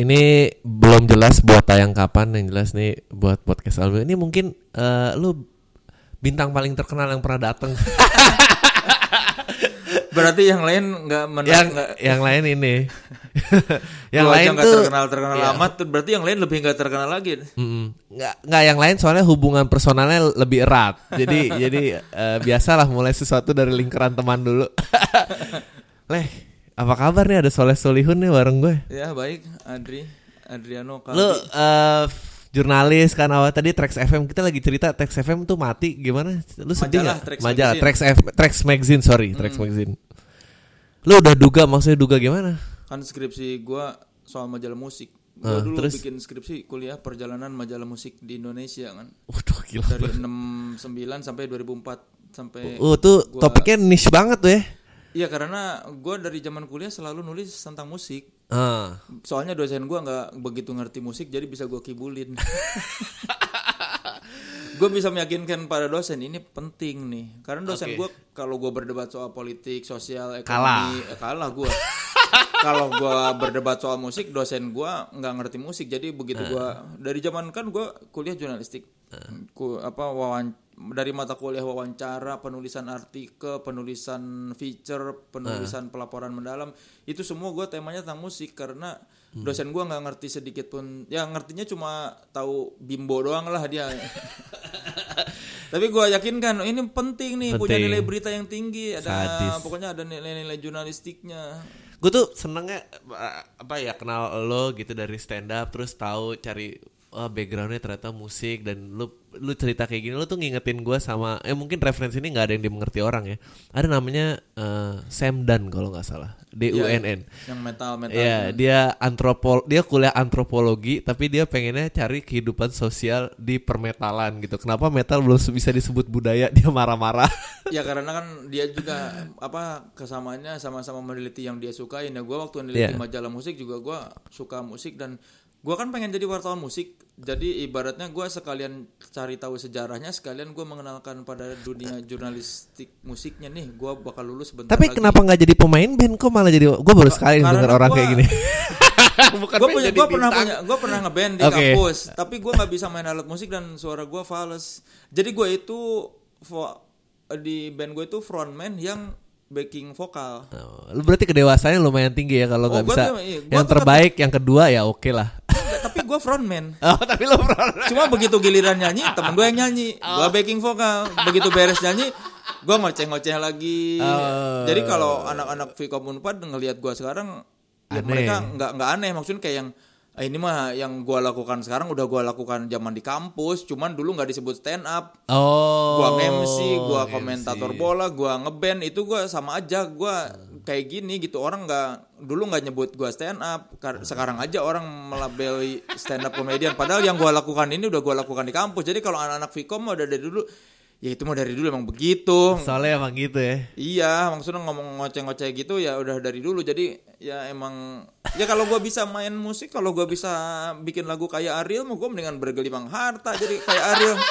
ini belum jelas buat tayang kapan yang jelas nih buat podcast album ini mungkin eh, lu bintang paling terkenal yang pernah datang Berarti yang lain nggak menang yang nggak yang lain ini. Yang Lu lain tuh terkenal terkenal Iya. amat tuh berarti yang lain lebih nggak terkenal lagi. Nggak nggak yang lain soalnya hubungan personalnya lebih erat. Jadi jadi eh, biasalah mulai sesuatu dari lingkaran teman dulu. Leh apa kabar nih? Ada soleh solihun nih bareng gue. Ya baik, Adri, Adriano Kalbi. lu eh, jurnalis kan awal tadi Trax FM kita lagi cerita Trax FM tuh mati gimana? Lu sedih Majalah nggak? Trax majalah. Trax F Trax Magazine sorry Trax Magazine. Lu udah duga maksudnya duga gimana? Kan skripsi gua soal majalah musik. Ah, Gua dulu terus? bikin skripsi kuliah perjalanan majalah musik di Indonesia kan. waduh gila Dari 69 sampai 2004 sampai Oh tuh gua- topiknya niche banget tuh ya Iya karena gua dari zaman kuliah selalu nulis tentang musik. ah. Soalnya dosen gua nggak begitu ngerti musik jadi bisa gua kibulin. gue bisa meyakinkan para dosen ini penting nih karena dosen Oke. gua kalau gua berdebat soal politik sosial Kalah. ekonomi eh, kalah gue kalau gua berdebat soal musik dosen gua nggak ngerti musik jadi begitu gua dari zaman kan gua kuliah jurnalistik ku apa wawan dari mata kuliah wawancara penulisan artikel penulisan feature penulisan pelaporan mendalam itu semua gua temanya tentang musik karena dosen gua nggak ngerti sedikit pun. Ya ngertinya cuma tahu bimbo doang lah dia. Tapi gua yakin kan ini penting nih punya Penting. nilai berita yang tinggi. Ada Sadis. pokoknya ada nilai-nilai jurnalistiknya. Gue tuh senengnya eh, apa ya kenal lo gitu dari stand up terus tahu cari wah backgroundnya ternyata musik dan lu lu cerita kayak gini lu tuh ngingetin gue sama eh mungkin referensi ini nggak ada yang dimengerti orang ya ada namanya eh, Sam Dan kalau nggak salah D U N N yang metal metal Iya, dia antropol dia kuliah antropologi tapi dia pengennya cari kehidupan sosial di permetalan gitu. Kenapa metal belum bisa disebut budaya? Dia marah-marah. ya karena kan dia juga apa kesamaannya sama-sama meneliti yang dia sukain ya gua waktu Iya. majalah musik juga gua suka musik dan gua kan pengen jadi wartawan musik jadi ibaratnya gua sekalian cari tahu sejarahnya sekalian gua mengenalkan pada dunia jurnalistik musiknya nih gua bakal lulus bentar tapi lagi. kenapa nggak jadi pemain band kok malah jadi gue baru sekali karena denger orang gua- kayak gini. Bukan gue pengen punya jadi gue pernah punya gue pernah ngeband di Oke. kampus tapi gue nggak bisa main alat musik dan suara gue fals jadi gue itu vo- di band gue itu frontman yang backing vokal Oh, lu berarti kedewasannya lumayan tinggi ya kalau Oh, nggak gua bisa. tuh- iya, gua yang tuh terbaik, yang kedua ya oke lah. Tapi gue frontman Oh, tapi lu pernah. cuma begitu giliran nyanyi temen gue yang nyanyi gue Oh. backing vokal begitu beres nyanyi gue ngoceh-ngoceh lagi Oh. jadi kalau anak-anak Vkom Unpad ngelihat gue sekarang ya Aneh. mereka nggak nggak aneh maksudnya kayak yang "Ah, ini mah yang gue lakukan sekarang udah gue lakukan zaman di kampus cuman dulu nggak disebut stand up Oh. gua MC. komentator bola, gua ngeband itu gua sama aja gua kayak gini gitu orang nggak dulu nggak nyebut gua stand up Kar- sekarang aja orang melabeli stand up comedian padahal yang gua lakukan ini udah gua lakukan di kampus jadi kalau anak-anak mah udah dari dulu ya itu mah dari dulu emang begitu Soalnya emang gitu ya. iya maksudnya ngomong ngoceh-ngoceh gitu ya udah dari dulu jadi ya emang ya kalau gua bisa main musik kalau gua bisa bikin lagu kayak Ariel mau gua mendingan bergelimang harta jadi kayak Ariel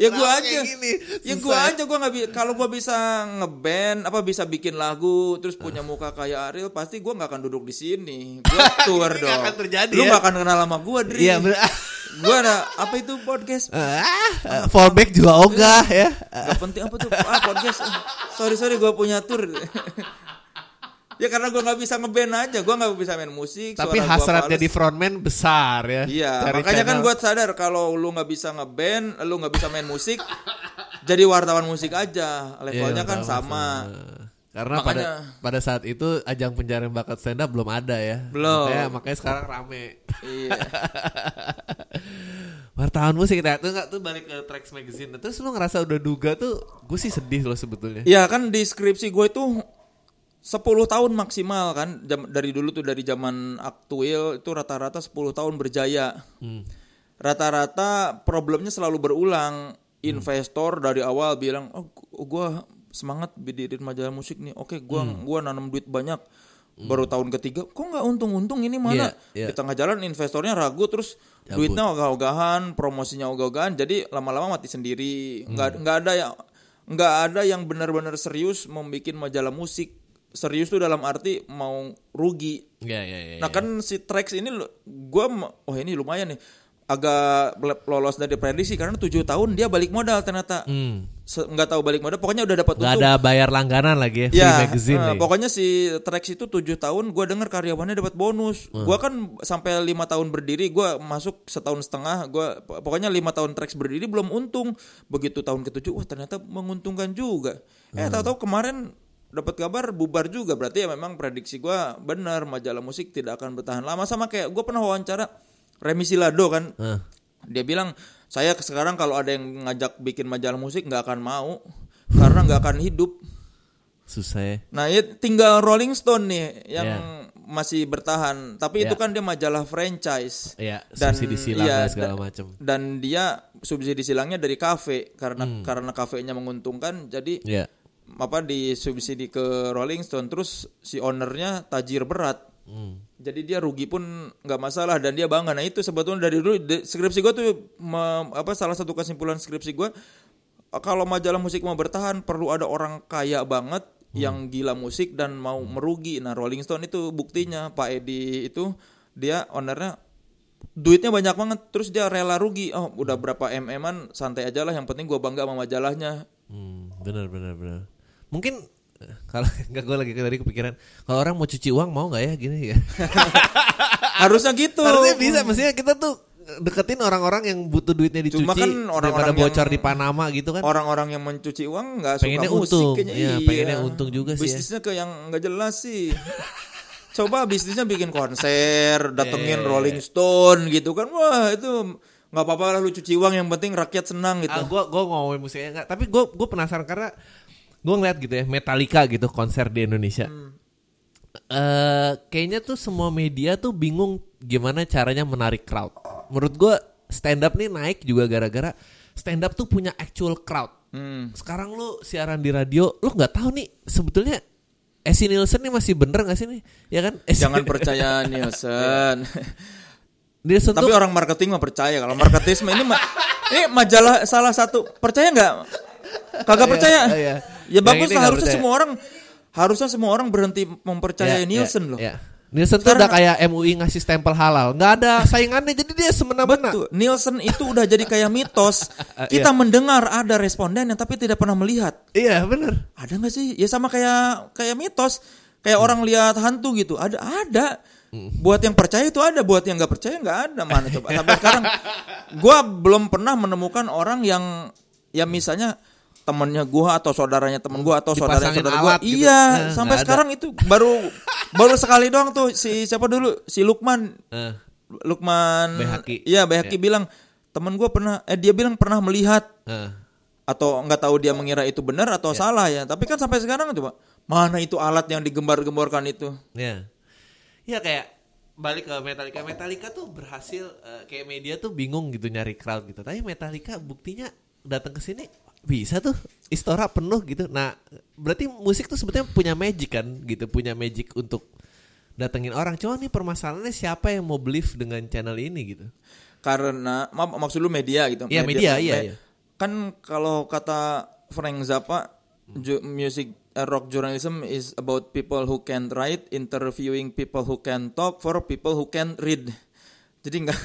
ya gua Kenapa aja gini? ya gua ya? aja gua nggak kalau gua bisa ngeband apa bisa bikin lagu terus punya muka kayak Ariel pasti gua nggak akan duduk di sini gua tour dong nggak akan terjadi lu ya? akan kenal sama gua Dri Iya. gua ada apa itu podcast? Ah, fallback juga ogah ya. Gak penting apa tuh? Ah podcast. Ah, sorry sorry gue punya tour. Ya karena gue nggak bisa ngeband aja. Gue nggak bisa main musik Tapi suara gua hasrat jadi frontman besar ya. iya makanya kan channel. gue sadar kalau lu nggak bisa ngeband lu nggak bisa main musik jadi wartawan musik aja. Levelnya Iya, kan sama, sama, Karena pada Makanya- pada saat itu ajang pencarian bakat stand up belum ada ya. Belum. Makanya, makanya sekarang rame. iya Wartawan musik kita tuh nggak tuh balik ke Trax Magazine. Terus lu ngerasa udah duga tuh, gue sih sedih loh sebetulnya. ya kan di skripsi gue itu 10 tahun maksimal kan Jam- dari dulu tuh dari zaman aktuil itu rata-rata 10 tahun berjaya Hmm. rata-rata problemnya selalu berulang. Investor dari awal bilang, "Oh, gu- gua semangat berdiri majalah musik nih. Oke, gua Hmm. gua nanam duit banyak." Baru tahun ketiga, kok nggak untung-untung ini mana? Iya, iya. Di tengah jalan investornya ragu terus Cabut. duitnya ogah-ogahan, promosinya ogah-ogahan. Jadi lama-lama mati sendiri. Hmm. Nggak nggak ada yang nggak ada yang benar-benar serius membuat majalah musik serius tuh dalam arti mau rugi. Ya ya ya. Nah kan si Trax ini gua ma- oh ini lumayan nih agak lolos dari prediksi karena tujuh tahun dia balik modal ternyata Hmm. Nggak tahu balik modal pokoknya udah dapat Gak untung. ada bayar langganan lagi ya, free Ya, magazine nih. pokoknya si Trax itu tujuh tahun, gue denger karyawannya dapat bonus. Hmm. Gua kan sampai lima tahun berdiri, gua masuk setahun setengah. Gua pokoknya lima tahun Trax berdiri belum untung. Begitu tahun ketujuh, wah ternyata menguntungkan juga. Eh Hmm. tahu-tahu kemarin dapat kabar bubar juga. Berarti ya memang prediksi gua benar majalah musik tidak akan bertahan lama. Sama kayak gue pernah wawancara Remi Silado kan. Eh, Dia bilang saya sekarang kalau ada yang ngajak bikin majalah musik nggak akan mau karena nggak akan hidup. susah ya. Nah, ya tinggal Rolling Stone nih yang Iya. masih bertahan. Tapi itu Iya. kan dia majalah franchise. Iya, Dan- subsidi silang dan segala macam. Dan dia subsidi silangnya dari kafe karena Hmm. karena kafenya menguntungkan. Jadi Iya. apa disubsidi ke Rolling Stone terus si ownernya tajir berat. Hmm. Jadi dia rugi pun nggak masalah dan dia bangga. Nah itu sebetulnya dari dulu de- skripsi gue tuh me- apa salah satu kesimpulan skripsi gue kalau majalah musik mau bertahan perlu ada orang kaya banget yang gila musik dan mau merugi. Nah Rolling Stone itu buktinya Pak Edi itu dia ownernya duitnya banyak banget terus dia rela rugi. Oh udah berapa mm-an santai aja lah yang penting gue bangga sama majalahnya. Hmm, benar benar benar. Mungkin kalau enggak gue lagi tadi kepikiran kalau orang mau cuci uang mau nggak ya gini ya. Harusnya gitu. Harusnya bisa, maksudnya kita tuh deketin orang-orang yang butuh duitnya dicuci Cuma kan orang-orang bocor yang- di Panama gitu kan. orang-orang yang mencuci uang nggak suka Pengennya musik untung. kayaknya Iya, iya. pengennya untung juga sih ya. bisnisnya ke yang nggak jelas sih coba bisnisnya bikin konser datengin iya, Rolling Stone gitu kan wah itu nggak apa-apa lah lu cuci uang yang penting rakyat senang gitu Ah, gua gua ngomongin musiknya enggak, tapi gua gua penasaran karena gua ngeliat gitu ya Metallica gitu konser di Indonesia. Eh kayaknya tuh semua media tuh bingung gimana caranya menarik crowd. Menurut gua stand up nih naik juga gara-gara stand up tuh punya actual crowd. Hmm. Sekarang lu siaran di radio, lu nggak tahu nih sebetulnya Esi Nielsen nih masih bener gak sih nih? Ya kan? Esi- jangan percaya Nielsen Nielsen tapi tuh orang marketing mah percaya kalau marketing ini ma- ini majalah salah satu percaya nggak kagak Iya, percaya iya. Ya bagus lah harusnya percaya. semua orang harusnya semua orang berhenti mempercayai Ya, Nielsen ya, loh ya. Nielsen tuh udah kayak MUI ngasih stempel halal, nggak ada saingannya jadi dia semena-mena. Betul. Nielsen itu udah jadi kayak mitos. Kita mendengar ada responden yang tapi tidak pernah melihat. Iya bener. Ada nggak sih? Ya sama kayak kayak mitos. Kayak orang lihat hantu gitu. Ada, ada. Buat yang percaya itu ada, buat yang nggak percaya nggak ada. Mana coba? Sampai sekarang, gua belum pernah menemukan orang yang, yang misalnya temennya gua atau saudaranya temen gua atau saudaranya Dipasangin saudara gua. gitu. Iya, Nah, sampai ada. sekarang itu baru baru sekali doang tuh si siapa dulu si Lukman Eh, Lukman Behaki. Iya, Behaki bilang temen gue pernah eh dia bilang pernah melihat eh. atau nggak tahu dia mengira itu benar atau salah ya. Tapi kan sampai sekarang coba mana itu alat yang digembar-gemborkan itu? Ya, ya kayak balik ke Metallica. Metallica tuh berhasil eh, kayak media tuh bingung gitu nyari crowd gitu. Tapi Metallica buktinya datang ke sini bisa tuh Istora penuh gitu. Nah, berarti musik tuh sebetulnya punya magic kan gitu, punya magic untuk datengin orang. Cuma nih permasalahannya siapa yang mau believe dengan channel ini gitu. Karena ma- maksud lu media gitu. Iya, media, iya, iya. Kan kalau kata Frank Zappa ju- music uh, rock journalism is about people who can write, interviewing people who can talk for people who can read. Jadi nggak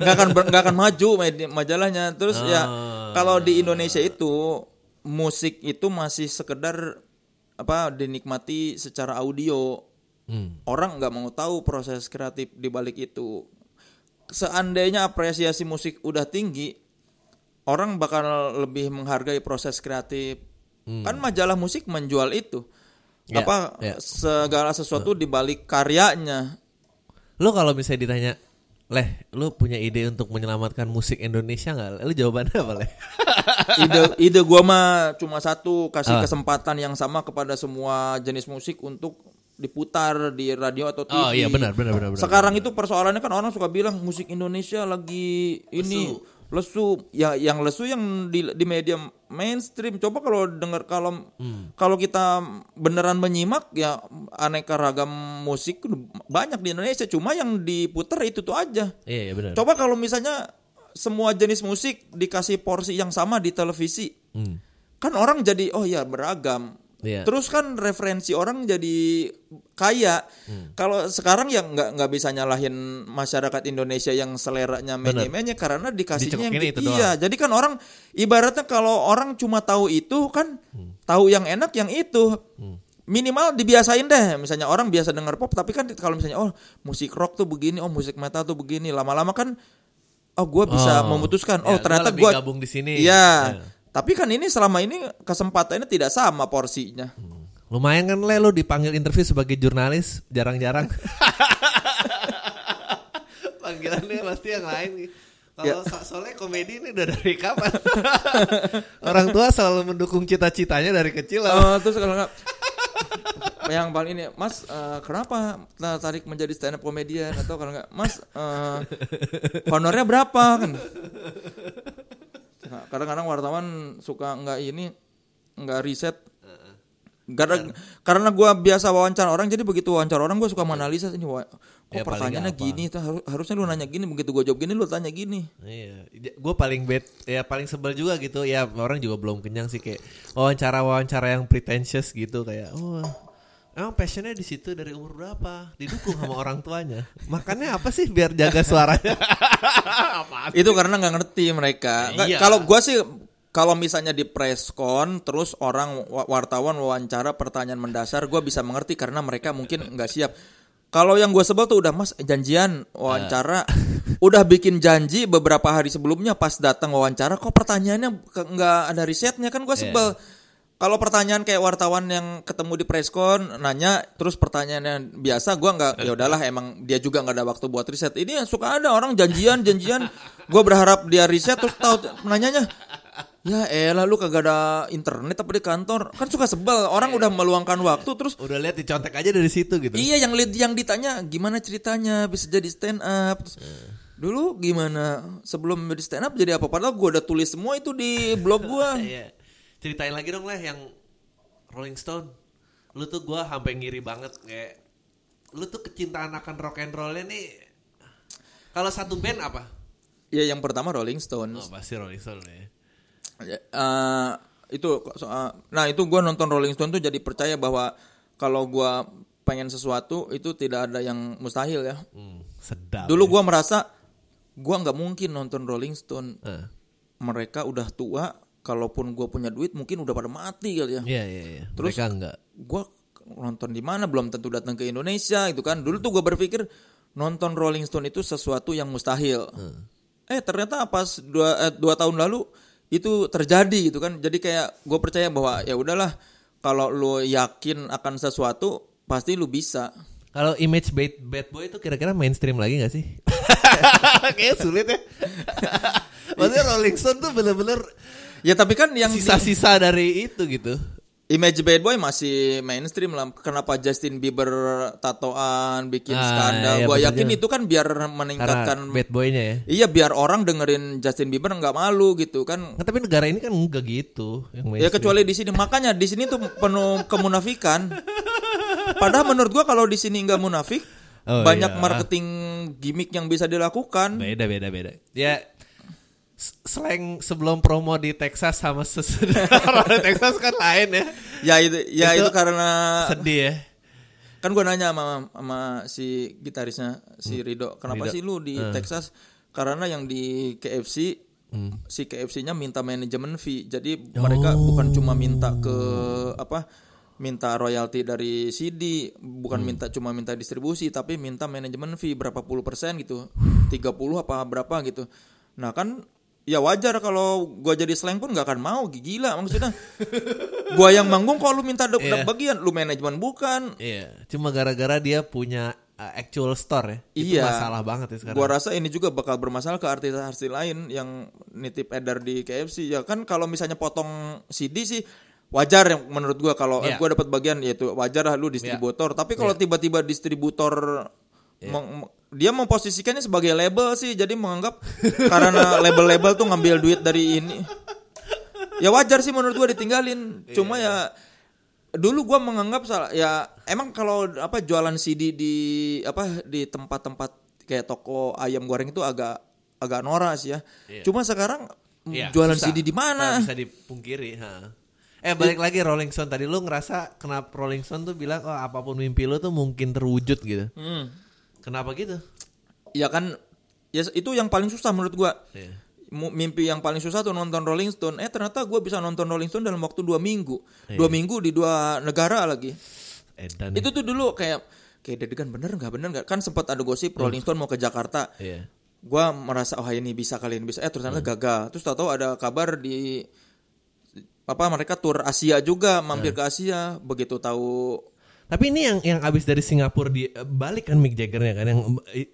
nggak akan nggak akan maju majalahnya. Terus ya Ah. kalau di Indonesia itu musik itu masih sekedar apa dinikmati secara audio. Hmm. Orang nggak mau tahu proses kreatif di balik itu. Seandainya apresiasi musik udah tinggi, orang bakal lebih menghargai proses kreatif. Kan majalah musik menjual itu. Ya, apa ya. segala sesuatu di balik karyanya. Lu kalau misalnya ditanya, Leh, lu punya ide untuk menyelamatkan musik Indonesia nggak? Lu jawabannya apa, Leh? ide ide gua mah cuma satu kasih Ah. kesempatan yang sama kepada semua jenis musik untuk diputar di radio atau TV. Oh iya benar benar benar benar. Sekarang itu persoalannya kan orang suka bilang musik Indonesia lagi ini lesu. Ya yang lesu yang di, di media mainstream. Coba kalau dengar kalau Hmm. kalau kita beneran menyimak ya aneka ragam musik banyak di Indonesia. Cuma yang diputar itu tuh aja. Iya iya benar. Coba kalau misalnya semua jenis musik dikasih porsi yang sama di televisi, Hmm. kan orang jadi oh ya beragam. Iya. Terus kan referensi orang jadi kaya. Hmm. Kalau sekarang ya nggak nggak bisa nyalahin masyarakat Indonesia yang seleranya menye-menye karena dikasihnya yang itu iya. Jadi kan orang ibaratnya kalau orang cuma tahu itu kan tahu yang enak yang itu. Minimal dibiasain deh. Misalnya orang biasa denger pop tapi kan kalau misalnya oh musik rock tuh begini, oh musik metal tuh begini. Lama-lama kan oh gue bisa Oh. memutuskan Ya, oh gua ternyata gue gabung di sini. Iya. Ya. Tapi kan ini selama ini kesempatannya tidak sama porsinya. Lumayan kan le lu dipanggil interview sebagai jurnalis jarang-jarang. Panggilannya pasti yang lain. Kalau so- soalnya komedi ini udah dari kapan? Orang tua selalu mendukung cita-citanya dari kecil. lah. Oh, terus kalau nggak yang paling ini, Mas, eh, kenapa tertarik menjadi stand up komedian atau kalau nggak, Mas, eh, honornya berapa kan? Nah, Kadang-kadang wartawan suka nggak ini, nggak riset. Karena karena gue biasa wawancara orang, jadi begitu wawancara orang gue suka menganalisa ini, wah, kok Ya, pertanyaannya gini, tuh, harus- harusnya lu nanya gini, begitu gue jawab gini, lu tanya gini. Iya, gue paling bad, ya paling sebel juga gitu. Ya orang juga belum kenyang sih kayak wawancara-wawancara yang pretentious gitu kayak, oh emang passionnya di situ dari umur berapa? Didukung sama orang tuanya. Makannya apa sih biar jaga suaranya? Itu karena nggak ngerti mereka. Nggak- Iya. Kalau gua sih kalau misalnya di preskon terus orang wa- wartawan wawancara pertanyaan mendasar gua bisa mengerti karena mereka mungkin nggak siap. Kalau yang gue sebel tuh udah mas janjian wawancara, udah bikin janji beberapa hari sebelumnya pas datang wawancara kok pertanyaannya nggak ada risetnya kan gue sebel. Kalau pertanyaan kayak wartawan yang ketemu di preskon nanya terus pertanyaannya biasa gua nggak ya udahlah emang dia juga nggak ada waktu buat riset. Ini suka ada orang janjian janjian. Gue berharap dia riset terus tahu nanyanya ya elah lu kagak ada internet apa di kantor. Kan suka sebel orang udah meluangkan waktu terus Udah lihat dicontek aja dari situ gitu. iya yang li- yang ditanya gimana ceritanya? Bisa jadi stand up Terus, dulu gimana? Sebelum jadi stand up jadi apa? Padahal gue udah tulis semua itu di blog gua. Iya. Ceritain lagi dong lah yang Rolling Stone. Lu tuh gua sampai ngiri banget kayak lu tuh kecintaan akan rock and rollnya nih. Kalau satu band apa? ya yang pertama Rolling Stones Oh pasti Rolling Stone ya. Ya, eh, itu eh, nah itu gue nonton Rolling Stone tuh jadi percaya bahwa kalau gue pengen sesuatu itu tidak ada yang mustahil ya Hmm, sedap. dulu ya. gue merasa gue nggak mungkin nonton Rolling Stone Eh, mereka udah tua kalaupun gue punya duit mungkin udah pada mati kali ya Iya iya iya. Terus- Mereka enggak. gue nonton di mana belum tentu datang ke Indonesia gitu kan dulu tuh gue berpikir nonton Rolling Stone itu sesuatu yang mustahil eh ternyata pas dua, eh, dua tahun lalu itu terjadi gitu kan jadi kayak gue percaya bahwa ya udahlah kalau lu yakin akan sesuatu pasti lu bisa Kalau image bad, bad boy itu kira-kira mainstream lagi gak sih? Kayaknya sulit ya. Maksudnya Rolling Stone tuh bener-bener ya tapi kan yang di- sisa-sisa dari itu gitu. Image Bad Boy masih mainstream lah. Kenapa Justin Bieber tatoan bikin Ah, skandal? iya, Gua bener yakin itu kan biar Karena meningkatkan bad boynya ya. Iya biar orang dengerin Justin Bieber nggak malu gitu kan. Nah, tapi negara ini kan enggak gitu yang Ya kecuali di sini makanya di sini tuh penuh kemunafikan. Padahal menurut gua kalau di sini nggak munafik Oh, banyak iya. marketing gimmick yang bisa dilakukan. Beda beda beda. Ya slang sebelum promo di Texas sama sesudah di Texas kan lain ya. Ya itu ya Itu itu, karena Sedih ya. kan gua nanya sama sama si gitarisnya si Rido, kenapa Hmm. Rido. sih lu di Texas? Karena yang di KFC Hmm. si KFC-nya minta manajemen fee. Jadi mereka bukan cuma minta ke apa? minta royalti dari CD, Hmm. bukan minta cuma minta distribusi tapi minta manajemen fee berapa puluh persen gitu. 30 apa berapa gitu. Nah, kan ya wajar kalau gua jadi slang pun nggak akan mau gila maksudnya. gua yang manggung kok lu minta da- Iya. da- bagian lu manajemen bukan. Iya, cuma gara-gara dia punya uh, actual store ya. Itu Iya. masalah banget ya sekarang. Gua rasa ini juga bakal bermasalah ke artis-artis lain yang nitip edar di KFC. Ya kan kalau misalnya potong CD sih wajar yang menurut gua kalau Iya. gua dapat bagian yaitu wajar lah lu distributor. Tapi kalau tiba-tiba distributor Iya. meng- dia memposisikannya sebagai label sih jadi menganggap karena label-label tuh ngambil duit dari ini. Ya wajar sih menurut gua ditinggalin. Cuma ya dulu gua menganggap salah ya emang kalau apa jualan CD di apa di tempat-tempat kayak toko ayam goreng itu agak agak norak sih ya. Iya. Cuma sekarang Iya, jualan susah. CD di mana? Nggak bisa dipungkiri, ha. Eh balik lagi Rolling Stone tadi lu ngerasa kenapa Rolling Stone tuh bilang oh apa pun mimpi lu tuh mungkin terwujud gitu. Hmm. Kenapa gitu? Ya kan ya itu yang paling susah menurut gua. Iya. Mu- Mimpi yang paling susah tuh nonton Rolling Stone. Eh ternyata gua bisa nonton Rolling Stone dalam waktu dua minggu. Iya. Dua minggu di dua negara lagi. Edan. Itu tuh dulu kayak kayak dedegan bener nggak bener nggak kan sempat ada gosip Rolling Stone mau ke Jakarta. Iya. Gua merasa oh ini bisa kali ini bisa. Eh ternyata gagal. Terus tahu-tahu ada kabar di apa mereka tur Asia juga mampir ke Asia begitu tahu Tapi ini yang yang abis dari Singapura di eh, balik kan Mick Jaggernya kan yang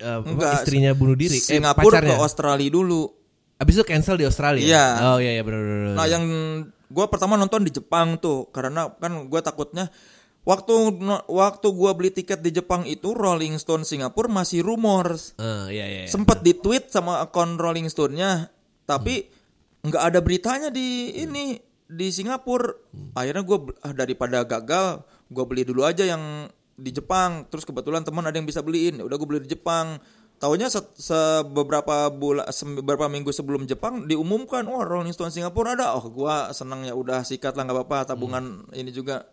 apa, Enggak, istrinya bunuh diri. Singapura eh, ke. Australia dulu. Abis itu cancel di Australia. Iya. Oh iya iya benar benar. Nah yang gue pertama nonton di Jepang tuh karena kan gue takutnya waktu waktu gue beli tiket di Jepang itu Rolling Stone Singapura masih rumors Eh, iya iya. iya. sempet di tweet sama akun Rolling Stone-nya tapi nggak ada beritanya di ini di Singapura akhirnya gue daripada gagal gue beli dulu aja yang di Jepang terus kebetulan teman ada yang bisa beliin udah gue beli di Jepang Taunya se, se- beberapa bulan beberapa minggu sebelum Jepang diumumkan, oh Rolling Stone Singapura ada. Oh, gua senang ya udah sikat lah nggak apa-apa tabungan ini juga.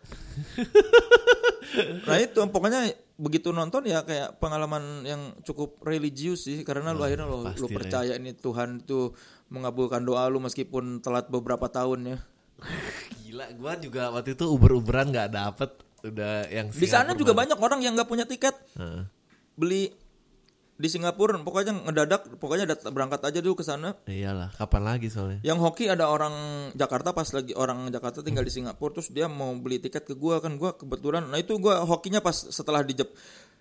nah itu pokoknya begitu nonton ya kayak pengalaman yang cukup religius sih karena lu akhirnya lo lu percaya ini Tuhan itu mengabulkan doa lu meskipun telat beberapa tahun ya. Gila, gua juga waktu itu uber-uberan nggak dapet udah yang Di sana juga banget. banyak orang yang nggak punya tiket Heeh. beli di Singapura pokoknya ngedadak pokoknya dat- berangkat aja dulu ke sana. Iyalah, kapan lagi soalnya? Yang hoki ada orang Jakarta pas lagi orang Jakarta tinggal di Singapura terus dia mau beli tiket ke gua kan gua kebetulan nah itu gua hokinya pas setelah di Jep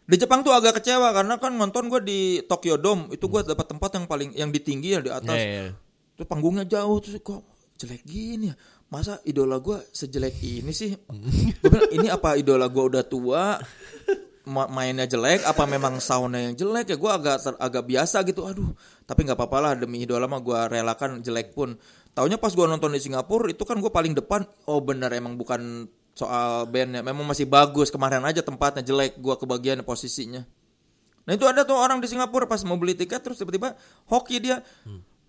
di Jepang tuh agak kecewa karena kan nonton gua di Tokyo Dome itu gua dapat tempat yang paling yang di tinggi ya di atas. Iya, iya. Terus panggungnya jauh terus kok jelek gini ya. Masa idola gua sejelek ini sih? Gua bilang ini apa idola gua udah tua? ma- mainnya jelek apa memang soundnya yang jelek ya gua agak ter- agak biasa gitu aduh tapi nggak apa-apa lah demi idola mah gua relakan jelek pun taunya pas gua nonton di Singapura itu kan gua paling depan oh bener emang bukan soal bandnya memang masih bagus kemarin aja tempatnya jelek gua kebagian posisinya nah itu ada tuh orang di Singapura pas mau beli tiket terus tiba-tiba hoki dia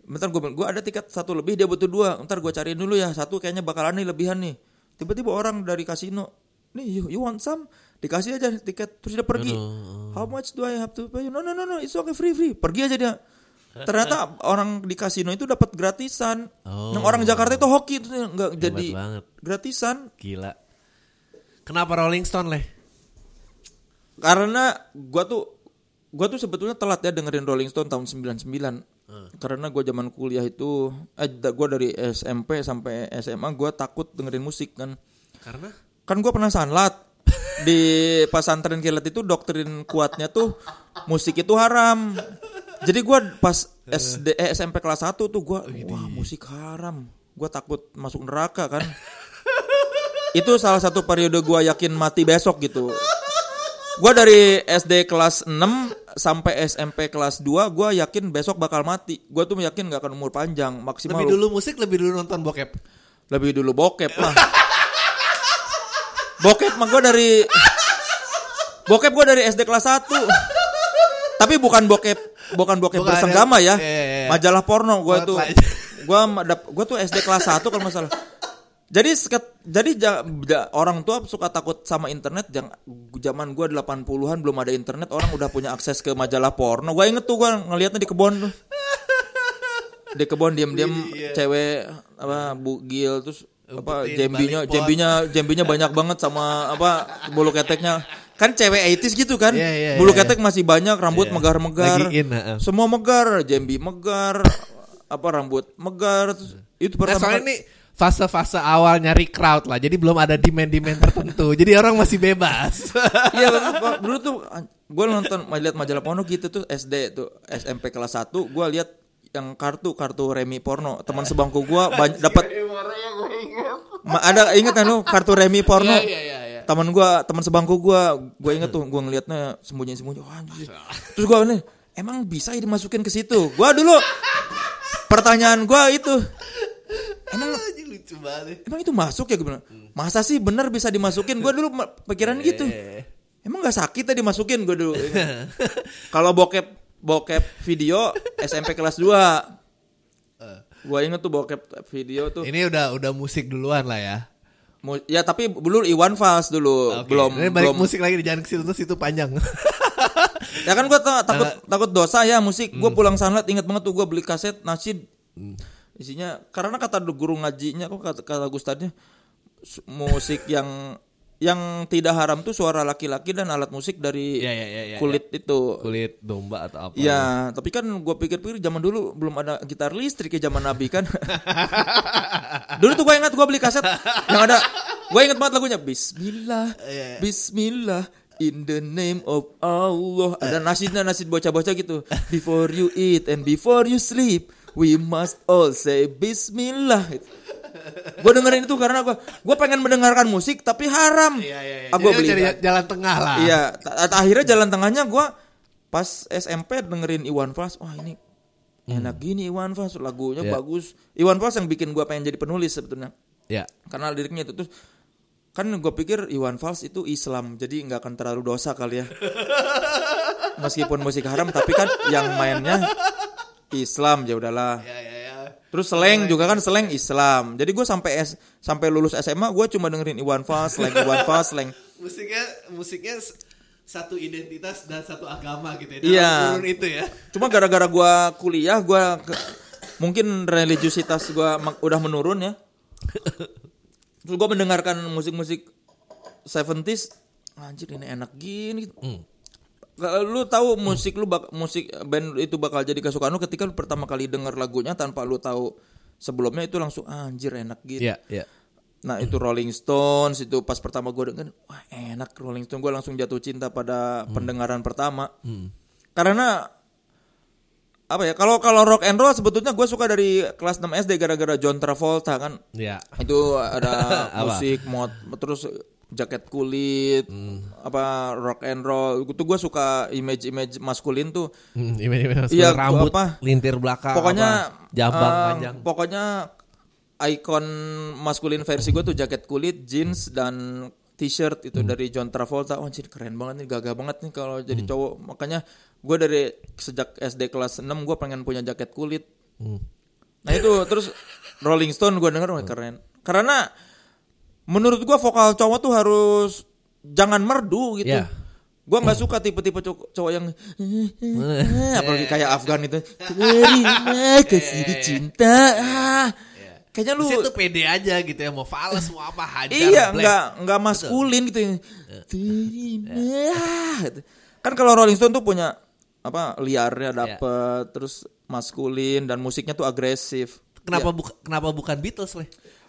bentar gue gue ada tiket satu lebih dia butuh dua. Ntar gue cariin dulu ya satu kayaknya bakalan nih lebihan nih. Tiba-tiba orang dari kasino nih you, you want some? Dikasih aja tiket terus dia pergi. How much do I have to pay? No no no no it's okay free free. Pergi aja dia. Ternyata orang di kasino itu dapat gratisan. Oh. yang orang Jakarta itu hoki itu nggak jadi banget. gratisan. Gila. Kenapa Rolling Stone leh? karena gua tuh gua tuh sebetulnya telat ya dengerin Rolling Stone tahun 99 karena gua zaman kuliah itu eh gua dari SMP sampai SMA gua takut dengerin musik kan. Karena? Kan gua pernah sanlat. Di pesantren kilat itu doktrin kuatnya tuh musik itu haram. Jadi gua pas SD eh, SMP kelas 1 tuh gua wah musik haram. Gua takut masuk neraka kan. Itu salah satu periode gua yakin mati besok gitu Gua dari SD kelas 6 sampai SMP kelas 2 gua yakin besok bakal mati. Gua tuh yakin gak akan umur panjang, maksimal lebih dulu musik, lebih dulu nonton bokep. lebih dulu bokep mah. bokep mah gua dari Bokep gua dari SD kelas 1. Tapi bukan bokep bukan bokep Bukan bersenggama ya. iya, iya, iya. Majalah porno gua tuh. Dap- gua tuh SD kelas 1 kalau nggak salah. Jadi seket- jadi ja- ja- orang tua suka takut sama internet zaman gua 80-an belum ada internet, orang udah punya akses ke majalah porno. Gua inget tuh gua ngeliatnya di kebon tuh. Di kebon diam-diam cewek apa bugil terus apa jambinya pot. jambinya jambinya banyak banget sama apa bulu keteknya kan cewek 80s gitu kan Iya, iya, bulu iya. ketek masih banyak rambut Iya. megar-megar in, heeh. semua megar jambi megar apa rambut megar terus itu Nah, pertama soalnya kali- ini fase-fase awal nyari crowd lah. Jadi belum ada demand-demand tertentu. Jadi orang masih bebas. Iya dulu tuh gue nonton lihat majalah porno gitu tuh SD tuh SMP kelas 1 gue lihat yang kartu kartu remi porno teman sebangku gue banyak dapat Ma- ada inget kan lu kartu remi porno Iya, iya, iya. teman gue teman sebangku gue gue inget tuh gue ngelihatnya sembunyi sembunyi Wah, anjir. terus gue nih emang bisa ya dimasukin ke situ gue dulu pertanyaan gue itu lucu banget. emang itu masuk ya gue bilang masa sih bener bisa dimasukin gue dulu pikiran gitu emang nggak sakit ya dimasukin gue dulu kalau bokep bokep video SMP kelas 2 gue inget tuh bokep video tuh Ini udah udah musik duluan lah ya. Mu- ya tapi dulu Iwan Fals dulu Oke. belum Ini balik belum musik lagi di jangan ke situ terus itu panjang. ya kan gue takut Nah. takut dosa ya musik gue Hmm. pulang sanlat inget banget tuh gue beli kaset nasid isinya karena kata guru ngajinya kok kata, kata Gustadnya musik yang yang tidak haram tuh suara laki-laki dan alat musik dari Iya, iya, iya, iya, kulit itu Kulit domba atau apa. Ya, tapi kan gue pikir-pikir zaman dulu belum ada gitar listrik ya zaman Nabi kan. dulu tuh gue ingat gue beli kaset yang ada, gue ingat banget lagunya Bismillah, Iya, Bismillah, in the name of Allah. Ada nasidnya nasid bocah-bocah gitu. Before you eat and before you sleep, we must all say Bismillah. Gue dengerin itu karena gue gue pengen mendengarkan musik tapi haram. Iya, iya, iya. Ah, Jadi lu beli cari kan. jalan tengah lah. Iya, akhirnya jalan tengahnya gue pas SMP dengerin Iwan Fals, wah ini enak gini Iwan Fals lagunya Iya. bagus. Iwan Fals yang bikin gue pengen jadi penulis sebetulnya Ya. karena liriknya itu tuh kan gue pikir Iwan Fals itu Islam jadi nggak akan terlalu dosa kali ya. Meskipun musik haram tapi kan yang mainnya Islam ya udahlah. Ya, ya, ya. Terus seleng juga kan seleng Islam. Jadi gue sampai S, sampai lulus SMA gue cuma dengerin Iwan Fals, seleng Iwan Fals, seleng Musiknya musiknya satu identitas dan satu agama gitu ya. Iya. Itu ya. Cuma gara-gara gua kuliah gua ke- mungkin religiusitas gua mak- udah menurun ya. Terus gua mendengarkan musik-musik 70s, anjir ini enak gini. Kalau Lu tahu musik lu bak- musik band itu bakal jadi kesukaan lu ketika lu pertama kali denger lagunya tanpa lu tahu sebelumnya itu langsung anjir enak gitu. Iya, iya. Nah itu Rolling Stones itu pas pertama gue denger wah enak Rolling Stones gue langsung jatuh cinta pada pendengaran pertama karena apa ya kalau kalau rock and roll sebetulnya gue suka dari kelas 6 SD gara-gara John Travolta kan Iya. itu ada musik mod terus jaket kulit apa rock and roll itu gue suka image-image maskulin tuh Hmm, ini- ini- Iya, rambut, apa? lintir belakang, pokoknya apa, jambang eh, panjang. pokoknya ikon maskulin versi gue tuh jaket kulit jeans dan t-shirt itu Hmm. dari John Travolta oh anjir keren banget nih gagah banget nih kalau jadi Hmm. cowok makanya gue dari sejak SD kelas 6 gue pengen punya jaket kulit Hmm. nah itu terus Rolling Stone gue denger wah keren karena menurut gue vokal cowok tuh harus jangan merdu gitu Iya. Gua nggak suka tipe-tipe cowok, cowok yang apalagi kayak Afgan itu. Terima kasih cinta. Ah. Kayaknya lu itu pede aja gitu ya, mau fals mau apa hajar. iya nggak nggak maskulin gitu. Terima. gitu. Kan kalau Rolling Stone tuh punya apa liarnya dapet terus maskulin dan musiknya tuh agresif. Kenapa buka- kenapa bukan Beatles, Le?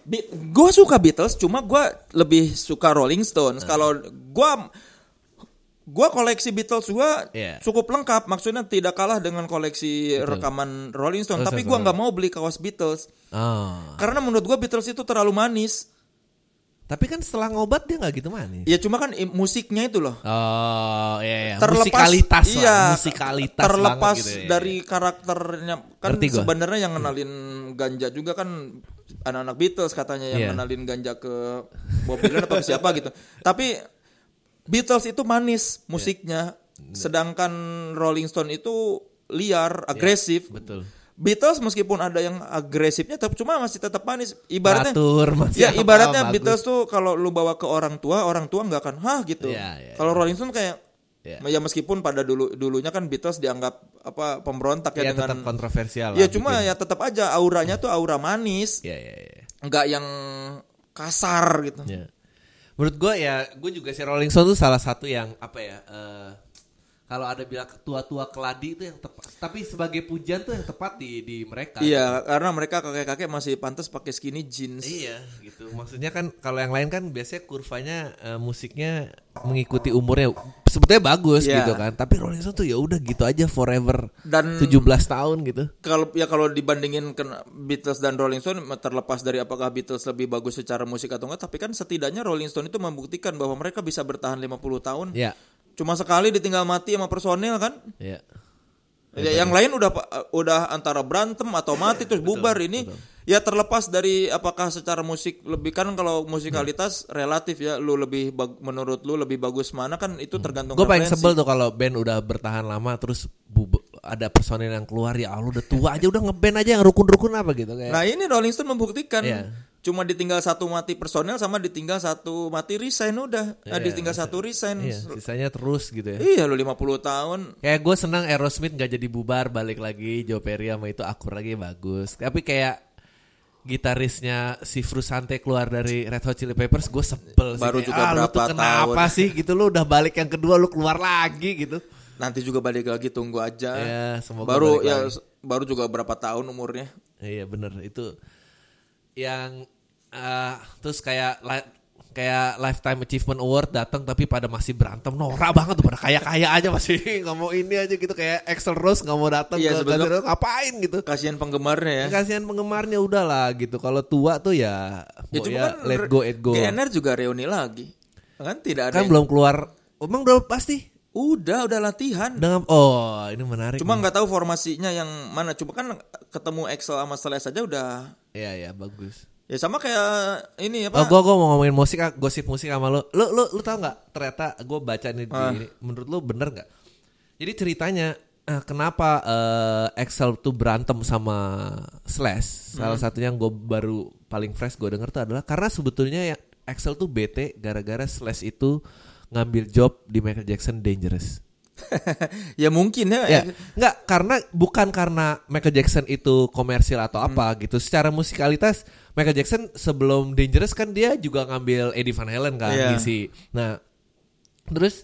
Gue suka Beatles, cuma gue lebih suka Rolling Stones. Kalau gue gue koleksi Beatles gue Iya. cukup lengkap, maksudnya tidak kalah dengan koleksi rekaman Rolling Stone. Rolling tapi gue nggak mau beli kaos Beatles Oh. karena menurut gue Beatles itu terlalu manis. Tapi kan setelah ngobat dia nggak gitu manis. Ya cuma kan i- musiknya itu loh. Oh, iya iya. Terlepas musikalitas iya, lah, musikalitas terlepas gitu ya. dari karakternya kan sebenarnya yang ngenalin ganja juga kan anak-anak Beatles katanya yang Iya. ngenalin ganja ke Bob Dylan atau siapa gitu. Tapi Beatles itu manis musiknya, sedangkan Rolling Stone itu liar, agresif. Betul. Beatles meskipun ada yang agresifnya tapi cuma masih tetap manis. Ibaratnya Teratur, masih Ya apa, ibaratnya bagus. Beatles tuh kalau lu bawa ke orang tua, orang tua nggak akan hah gitu. Iya, iya, kalau Rolling Stone kayak Iya. ya meskipun pada dulu dulunya kan Beatles dianggap apa pemberontak ya, Ya, tetap dengan kontroversial Ya cuma ya tetap aja auranya tuh aura manis, Iya iya iya. nggak yang kasar gitu. Ya. Menurut gue ya, gue juga si Rolling Stone tuh salah satu yang apa ya? eh, kalau ada bilang tua-tua keladi itu yang tepat. Tapi sebagai pujian tuh yang tepat di di mereka. Iya, karena mereka kakek-kakek masih pantas pakai skinny jeans. Iya gitu. Maksudnya kan kalau yang lain kan biasanya kurvanya eh, musiknya mengikuti umurnya. Sebetulnya bagus Iya. gitu kan. Tapi Rolling Stone tuh ya udah gitu aja forever. Dan 17 tahun gitu. kalau ya kalau dibandingin ke Beatles dan Rolling Stone terlepas dari apakah Beatles lebih bagus secara musik atau enggak tapi kan setidaknya Rolling Stone itu membuktikan bahwa mereka bisa bertahan 50 tahun Ya. Cuma sekali ditinggal mati sama personil kan? Ya. Ya, yang lain udah pa- udah antara berantem atau mati terus bubar. Ini ya terlepas dari apakah secara musik lebih kan kalau musikalitas relatif ya lu lebih bag- menurut lu lebih bagus mana kan itu tergantung Gue paling sebel tuh kalau band udah bertahan lama terus ada personil yang keluar ya Allah udah tua aja udah ngeband aja yang rukun-rukun apa gitu kayak. Nah ini Rolling Stone membuktikan Iya. Cuma ditinggal satu mati personel sama ditinggal satu mati resign udah. Nah, Iya, ditinggal satu resign. Iya, sisanya terus gitu ya. Iya lu 50 tahun. Kayak gue senang Aerosmith gak jadi bubar balik lagi Joe Perry sama itu akur lagi bagus. Tapi kayak gitarisnya si Frusante keluar dari Red Hot Chili Peppers gue sebel sih. Baru juga ah, lu tuh berapa kenapa tahun." sih gitu lu udah balik yang kedua lu keluar lagi gitu. Nanti juga balik lagi tunggu aja. Ya, semoga baru ya lagi. baru juga berapa tahun umurnya. Iya bener itu yang eh, terus kayak li- kayak lifetime achievement award datang tapi pada masih berantem norak banget tuh pada kaya kaya aja masih nggak mau ini aja gitu kayak Axel Rose nggak mau datang Iya, ke ngapain gitu Kasihan penggemarnya ya. kasihan penggemarnya udahlah gitu kalau tua tuh ya Ya cuma ya kan let go let go GNR juga reuni lagi. Kan tidak ada. kan yang- belum keluar emang udah pasti Udah, udah latihan. dengan oh ini menarik Cuma nggak tahu formasinya yang mana. Cuma kan ketemu Excel sama Celeste aja udah. iya ya bagus Ya sama kayak ini Oh, apa? gue gua mau ngomongin musik, ah, gosip musik sama lo. Lo lo lu tau nggak? Ternyata gue baca nih di Ah. ini. Menurut lo bener nggak? Jadi ceritanya eh, kenapa eh, Excel tuh berantem sama Slash? Salah satunya yang gue baru paling fresh gue denger tuh adalah karena sebetulnya ya Excel tuh bete gara-gara Slash itu ngambil job di Michael Jackson Dangerous. ya mungkin ya. Ya, nggak karena bukan karena Michael Jackson itu komersil atau apa Hmm. gitu. Secara musikalitas Michael Jackson sebelum Dangerous kan dia juga ngambil Eddie Van Halen kan Iya. ngisi. Nah, terus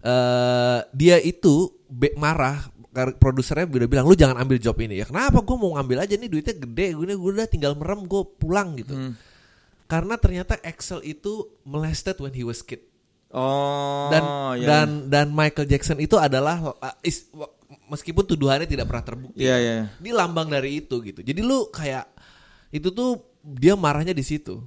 eh dia itu be- marah produsernya udah bilang lu jangan ambil job ini ya kenapa gue mau ngambil aja nih duitnya gede gue gue udah tinggal merem gue pulang gitu Hmm. karena ternyata Axel itu molested when he was kid Oh, dan ya. dan dan Michael Jackson itu adalah uh, is- meskipun tuduhannya tidak pernah terbukti Iya, iya. dia lambang dari itu gitu jadi lu kayak itu tuh dia marahnya di situ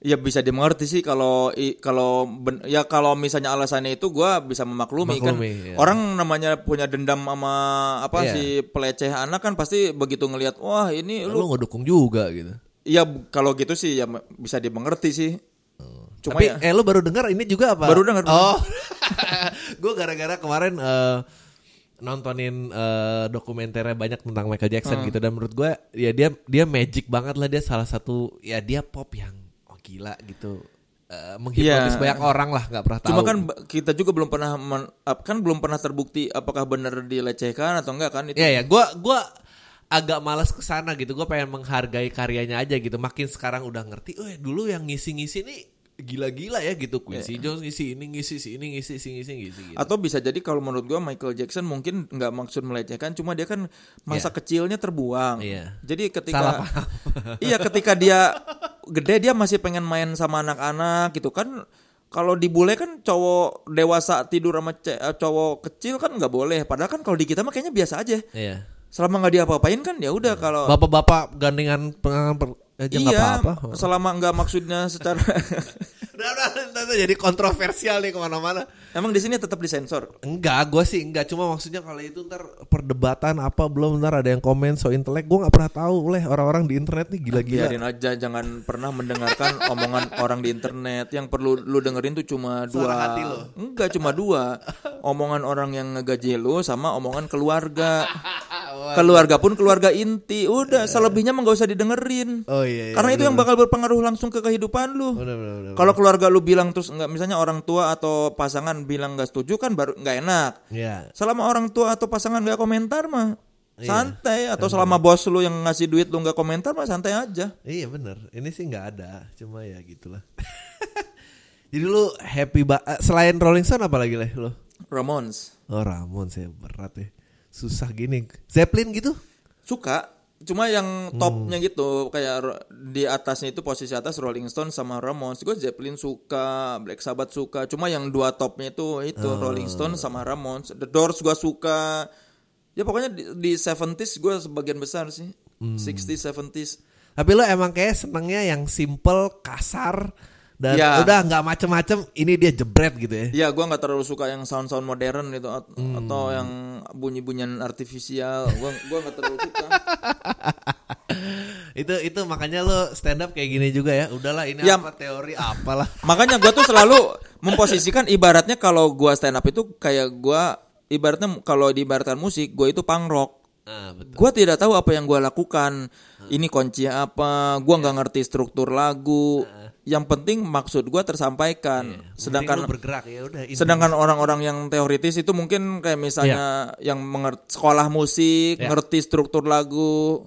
Ya bisa dimengerti sih kalau kalau ya kalau misalnya alasannya itu gua bisa memaklumi, kan Maklumi, ya. orang namanya punya dendam sama apa Iya. si peleceh anak kan pasti begitu ngelihat wah ini lu lu ngedukung juga gitu ya kalau gitu sih ya bisa dimengerti sih. Cuma tapi ya eh lu baru dengar ini juga apa Baru dengar. oh gue gara-gara kemarin eh, nontonin eh, dokumenternya banyak tentang Michael Jackson Hmm. gitu dan menurut gue ya dia dia magic banget lah dia salah satu ya dia pop yang oh gila gitu Eh, menghipnotis Iya. banyak orang lah nggak pernah tahu Cuma kan kita juga belum pernah men- kan belum pernah terbukti apakah benar dilecehkan atau enggak kan itu. Iya ya, gua gua agak malas ke sana gitu. Gua pengen menghargai karyanya aja gitu. Makin sekarang udah ngerti, eh dulu yang ngisi-ngisi nih gila-gila ya gitu. Quincy Iya. Jones ngisi ini ngisi si ini ngisi si ngisi ngisi gitu. Atau bisa jadi kalau menurut gua Michael Jackson mungkin nggak maksud melecehkan, cuma dia kan masa kecilnya terbuang. Iya. Jadi Salah ketika paham. iya ketika dia gede dia masih pengen main sama anak-anak gitu kan. Kalau dibule kan cowok dewasa tidur sama eh, cowok kecil kan nggak boleh. Padahal kan kalau di kita mah kayaknya biasa aja. Iya. Selama nggak diapa-apain kan ya udah kalau Bapak-bapak gandengan aja nggak iya apa-apa. selama nggak maksudnya secara jadi kontroversial nih ke mana-mana. emang di sini tetap disensor. Enggak, gue sih enggak. Cuma maksudnya kalau itu ntar perdebatan apa belum ntar ada yang komen so intelek. Gue nggak pernah tahu oleh orang-orang di internet nih gila-gila. Biarin aja jangan pernah mendengarkan omongan orang di internet. Yang perlu lu dengerin tuh cuma Suara dua. hati lu. Enggak cuma dua. Omongan orang yang ngegaji lu sama omongan keluarga. Keluarga pun keluarga inti. Udah selebihnya mah gak usah didengerin. Oh iya. iya Karena itu bener, yang bakal berpengaruh langsung ke kehidupan lu. bener, bener, bener. Kalau keluarga lu bilang terus enggak misalnya orang tua atau pasangan bilang nggak setuju kan baru nggak enak. Iya. Selama orang tua atau pasangan nggak komentar mah Iya. santai atau selama bos lu yang ngasih duit lu nggak komentar mah santai aja. Iya bener, ini sih nggak ada, cuma ya gitulah. Jadi lu happy ba eh, selain Rolling Stone apa lagi leh lu? Ramones Oh Ramon saya berat ya, susah gini. Zeppelin gitu? suka cuma yang topnya Hmm. gitu kayak di atasnya itu posisi atas Rolling Stone sama Ramones gue Zeppelin suka Black Sabbath suka cuma yang dua topnya itu itu Oh. Rolling Stone sama Ramones The Doors gue suka ya pokoknya di, di 70s gue sebagian besar sih Hmm. 60s 70s Tapi lu emang kayak senengnya yang simple, kasar, dan Ya. udah nggak macem-macem. Ini dia jebret gitu ya? Ya gue nggak terlalu suka yang sound-sound modern gitu at- Hmm. atau yang bunyi-bunyian artifisial. Gue gua nggak terlalu suka. itu itu makanya lu stand up kayak gini juga ya. Udahlah ini Ya. apa teori apalah. Makanya gue tuh selalu memposisikan ibaratnya kalau gue stand up itu kayak gue ibaratnya kalau diibaratkan musik gue itu punk rock. Ah, betul. Gua tidak tahu apa yang gua lakukan. Ini kuncinya apa? Gua nggak ngerti struktur lagu. Yang penting maksud gua tersampaikan. Sedangkan Sedangkan bergerak ya udah. sedangkan orang-orang yang teoritis itu mungkin kayak misalnya yang mengerti sekolah musik, Ya. ngerti struktur lagu.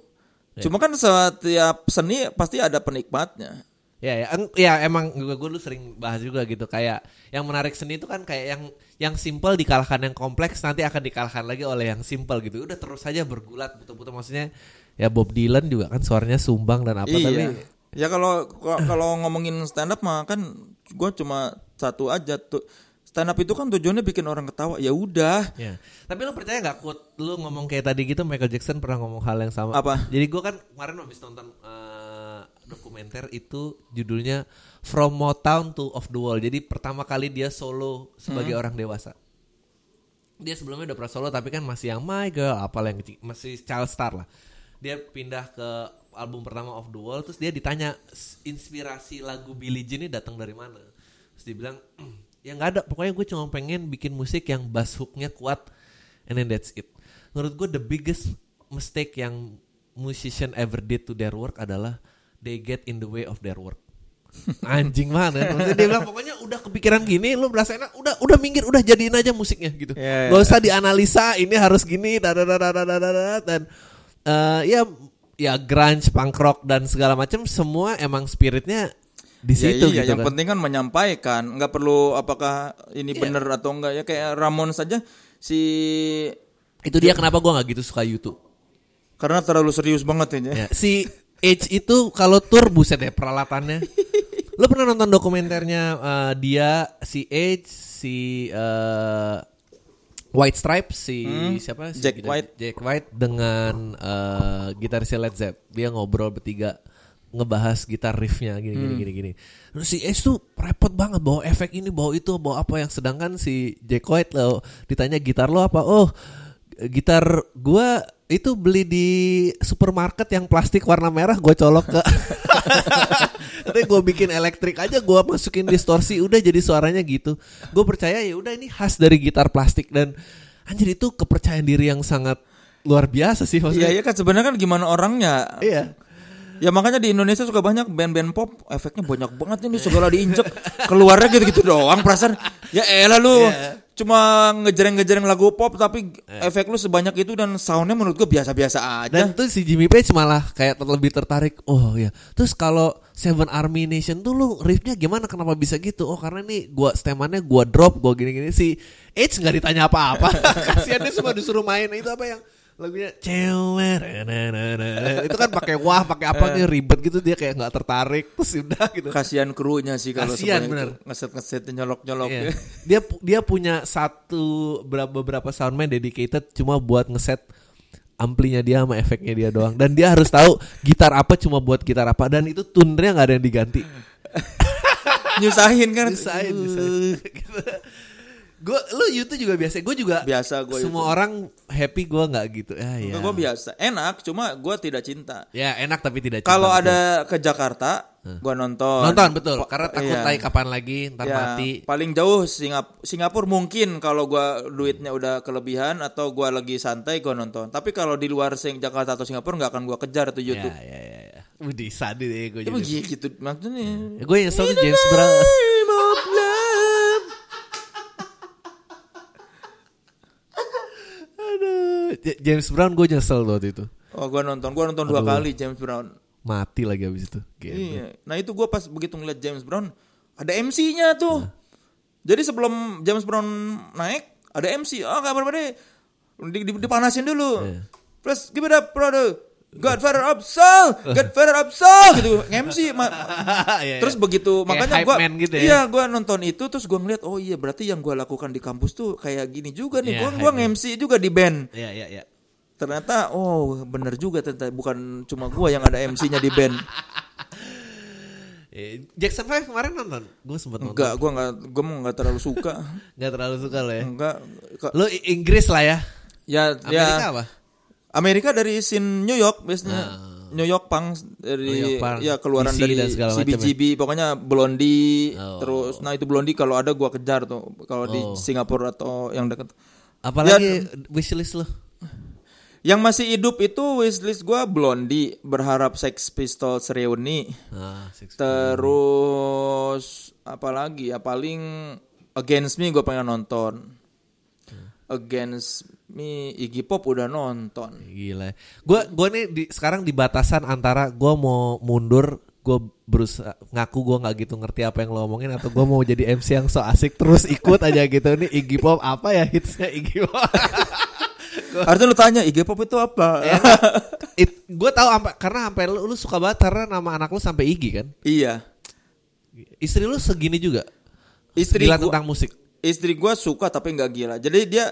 Cuma kan setiap seni pasti ada penikmatnya. Ya, ya, Eng- ya emang gue dulu sering bahas juga gitu kayak yang menarik seni itu kan kayak yang yang simple dikalahkan yang kompleks nanti akan dikalahkan lagi oleh yang simple gitu. Udah terus saja bergulat betul-betul maksudnya ya Bob Dylan juga kan suaranya sumbang dan apa iya. tapi Ya kalau kalau ngomongin stand up mah kan gue cuma satu aja tuh. Stand up itu kan tujuannya bikin orang ketawa. Ya udah. ya. Tapi lu percaya nggak quote lu ngomong kayak tadi gitu Michael Jackson pernah ngomong hal yang sama. Apa? Jadi gue kan kemarin habis nonton eh, dokumenter itu judulnya From Motown to Off the Wall. Jadi pertama kali dia solo sebagai orang dewasa. Dia sebelumnya udah pernah solo tapi kan masih yang My Girl, apalah yang kecil, masih child star lah. Dia pindah ke album pertama Of The world, terus dia ditanya inspirasi lagu Billie Jean ini datang dari mana? Terus dia bilang ya nggak ada. Pokoknya gue cuma pengen bikin musik yang bass hooknya kuat and then that's it. Menurut gue the biggest mistake yang musician ever did to their work adalah they get in the way of their work. Anjing mana? Terus Maksudnya dia bilang pokoknya udah kepikiran gini lu berasa enak udah udah minggir udah jadiin aja musiknya gitu. Yeah, yeah. gak usah dianalisa ini harus gini dan uh, ya ya grunge, punk rock dan segala macam semua emang spiritnya di Ya situ iya, gitu yang kan. penting kan menyampaikan, nggak perlu apakah ini benar atau enggak ya kayak Ramon saja si Itu dia kenapa gua nggak gitu suka YouTube. karena terlalu serius banget ini. Ya, si H itu kalau tur buset deh peralatannya. Lo pernah nonton dokumenternya eh, dia si H si eh, White Stripes si siapa si Hmm. Jack gitar- White. Jack White dengan eh, gitarisnya Led Zepp. Dia ngobrol bertiga ngebahas gitar riffnya gini Hmm. gini gini gini. Terus si H tuh repot banget bawa efek ini bawa itu bawa apa yang sedangkan si Jack White lo ditanya gitar lo apa? Oh gitar gua itu beli di supermarket yang plastik warna merah gue colok ke Nanti gue bikin elektrik aja gue masukin distorsi udah jadi suaranya gitu gue percaya ya udah ini khas dari gitar plastik dan anjir itu kepercayaan diri yang sangat luar biasa sih Iya maksudnya iya kan sebenarnya kan gimana orangnya. iya Ya makanya di Indonesia suka banyak band-band pop efeknya banyak banget ini segala diinjek keluarnya gitu-gitu doang perasaan. Ya elah lu Iya. Cuma ngejreng-ngejreng lagu pop tapi efek lu sebanyak itu dan soundnya menurut gua biasa-biasa aja. dan tuh si Jimmy Page malah kayak lebih tertarik oh ya terus kalau Seven Army Nation tuh lu riffnya gimana? Kenapa bisa gitu? Oh karena nih gua stemannya gua drop gua gini-gini. Si Edge nggak ditanya apa-apa. Kasihan dia cuma disuruh main. Itu apa yang lagunya cewek itu kan pakai wah pakai apa nih ribet gitu dia kayak nggak tertarik terus udah gitu Kasihan krunya sih kalau Kasihan, bener. itu. ngeset-ngeset nyolok-nyolok. Iya. dia dia punya satu ber- beberapa soundman dedicated cuma buat ngeset amplinya dia sama efeknya dia doang dan dia harus tahu gitar apa cuma buat gitar apa dan itu tune-nya nggak ada yang diganti Nyusahin kan. Nyusahin, nyusahin. gue lu YouTube juga biasa gue juga Biasa gua semua orang happy gue nggak gitu ya ya Gue biasa. Enak cuma gua tidak cinta. ya enak tapi tidak cinta, Kalau ada ke Jakarta, gua nonton. nonton betul Pa- karena takut iya. kapan lagi ntar Ya, mati paling jauh Singap Singapura mungkin kalau gua duitnya udah kelebihan atau gua lagi santai gua nonton. Tapi kalau di luar Sing Jakarta atau Singapura nggak akan gua kejar tuh ya YouTube. ya ya ya Widih sadis deh gue Ya, jadi begitu maksudnya. gue yang tuh James Brown Name of love. Aduh, J- James Brown gue nyesel waktu itu. Oh, gua nonton. Gua nonton dua Aduh. kali James Brown. Mati lagi abis itu. Gitu. Iya. Nah, itu gua pas begitu ngeliat James Brown, ada MC-nya tuh. Jadi sebelum James Brown naik, ada MC. Oh, kabar pada di, di, dipanasin dulu. Plus give it up, brother. Godfather of Soul, Godfather of Soul gitu. MC ma- Iya, Terus begitu Kayak makanya gua man gitu ya. Iya, gua nonton itu terus gua ngeliat oh iya berarti yang gua lakukan di kampus tuh kayak gini juga nih. Gua hype gua. MC juga di band. Iya iya iya. Ternyata oh bener juga ternyata bukan cuma gua yang ada MC-nya di band. Eh, Jackson 5 kemarin nonton? Gue sempet nonton. Enggak, gua enggak gua mau enggak terlalu suka. Gak terlalu suka lo ya. Enggak. Lo Inggris lah ya. Ya, Amerika ya. apa? Amerika dari scene New York biasanya. New York Punk dari York Punk, ya keluaran DC dari dan segala macam ya. CBGB pokoknya Blondie Oh. terus nah itu Blondie kalau ada gua kejar tuh kalau di Oh. Singapura atau yang dekat Apalagi wishlist lo? Yang masih hidup itu wishlist gue Blondie, berharap Sex Pistols reuni. Ah, Terus apalagi ya paling Against Me gue pengen nonton. Against Me Iggy Pop udah nonton. Gila. Gua gua nih di, sekarang di batasan antara gua mau mundur, gua berusaha ngaku gua nggak gitu ngerti apa yang lo omongin atau gua mau jadi MC yang so asik terus ikut aja gitu nih Iggy Pop apa ya hitsnya Iggy Pop. Harusnya lu tanya Iggy Pop itu apa? Ya, It, gue tahu sampai karena sampai lu, lu suka banget karena nama anak lu sampai Iggy kan. iya. Istri lu segini juga. Istri Gila gua- tentang musik. Istri gue suka tapi nggak gila. Jadi dia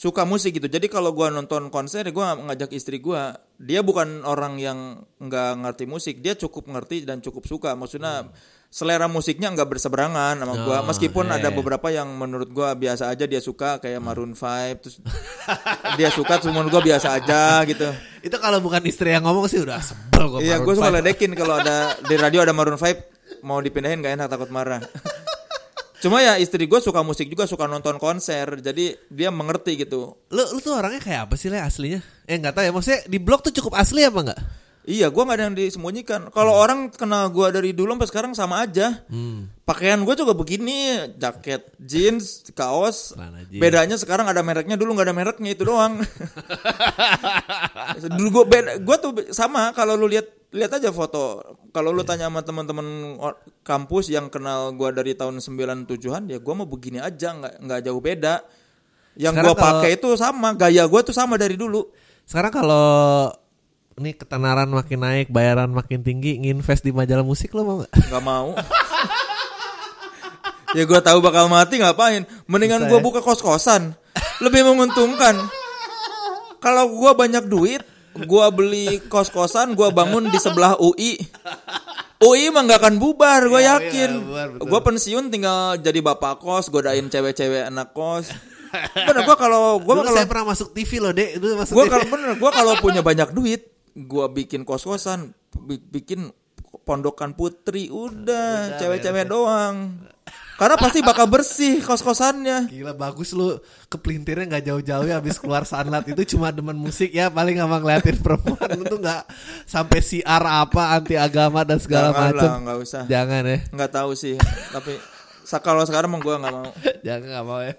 suka musik gitu. Jadi kalau gua nonton konser gue ngajak istri gua. Dia bukan orang yang nggak ngerti musik. Dia cukup ngerti dan cukup suka. Maksudnya selera musiknya nggak berseberangan sama gua. Oh, Meskipun iya, ada iya. beberapa yang menurut gua biasa aja dia suka kayak Maroon 5 terus dia suka menurut gua biasa aja gitu. Itu kalau bukan istri yang ngomong sih udah sebel gua. Iya, gue suka 5. ledekin kalau ada di radio ada Maroon 5 mau dipindahin gak enak takut marah. Cuma ya istri gue suka musik juga suka nonton konser, jadi dia mengerti gitu. Lu lu tuh orangnya kayak apa sih le aslinya? Eh nggak tahu ya maksudnya di blog tuh cukup asli apa enggak? Iya, gue nggak ada yang disembunyikan. Kalau orang kenal gue dari dulu sampai sekarang sama aja. Hmm. Pakaian gue juga begini, jaket jeans, kaos. Bedanya sekarang ada mereknya, dulu nggak ada mereknya itu doang. dulu gue beda, gue tuh sama. Kalau lu lihat lihat aja foto. Kalau lu tanya sama teman-teman kampus yang kenal gue dari tahun 97-an, ya gue mau begini aja, nggak nggak jauh beda. Yang Sekarang gue kalau- pakai itu sama, gaya gue tuh sama dari dulu. Sekarang kalau ini ketenaran makin naik, bayaran makin tinggi, nginvest di majalah musik lo mau nggak? nggak mau ya gue tahu bakal mati ngapain mendingan Bisa gue ya? buka kos kosan lebih menguntungkan kalau gue banyak duit gue beli kos kosan gue bangun di sebelah UI UI mah nggak akan bubar gue Iya, yakin. iya, bubar, betul. gue pensiun tinggal jadi bapak kos godain cewek-cewek anak kos. Bener gue kalau gue Dulu kalau saya pernah masuk TV loh dek, itu masuk gue TV. kalau bener gue kalau punya banyak duit gue bikin kos kosan bikin pondokan putri udah cewek-cewek doang karena pasti bakal bersih kos kosannya Gila bagus lu. Kepelintirnya nggak jauh-jauh ya habis keluar sanlat itu cuma demen musik ya paling sama ngeliatin perempuan. Lu tuh nggak sampai siar apa anti agama dan segala Jangan macam. lah, nggak usah. Jangan ya, nggak tahu sih tapi kalau sekarang mah gue nggak mau. Jangan nggak mau ya.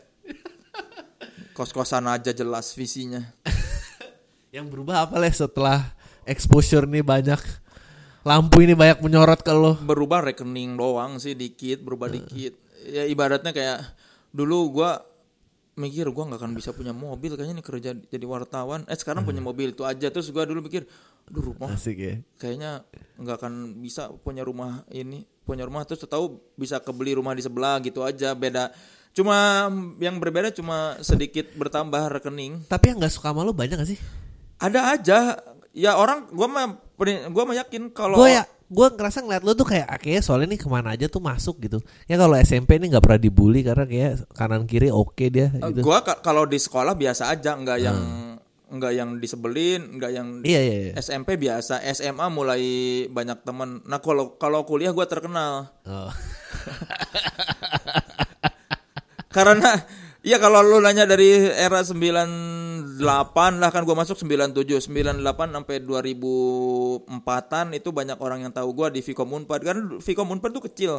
kos kosan aja jelas visinya. Yang berubah apa leh setelah exposure nih banyak? Lampu ini banyak menyorot ke lo. berubah rekening doang sih dikit berubah dikit ya ibaratnya kayak dulu gua mikir gua nggak akan bisa punya mobil kayaknya nih kerja jadi wartawan. Eh sekarang punya mobil itu aja. Terus gua dulu mikir aduh rumah Asik ya. kayaknya nggak akan bisa punya rumah ini punya rumah. Terus tahu bisa kebeli rumah di sebelah gitu aja beda. Cuma yang berbeda cuma sedikit bertambah rekening. Tapi yang nggak suka sama lo banyak gak sih? ada aja. Ya orang gua mah gua mah yakin kalau Gue ya, gue ngerasa ngeliat lo tuh kayak "Ah, kayaknya soalnya nih ke mana aja tuh masuk gitu. Ya kalau SMP nih nggak pernah dibully karena kayak kanan kiri oke dia Eh, gitu. Gua ka- kalau di sekolah biasa aja, nggak yang nggak yang disebelin, nggak yang Iya iya. iya. SMP biasa, SMA mulai banyak teman. Nah kalau kalau kuliah gua terkenal Oh. karena ya kalau lu nanya dari era 98 lah kan gua masuk 97, 98 sampai 2004-an itu banyak orang yang tahu gua di Vkom Unpad. Karena Vkom Unpad tuh kecil.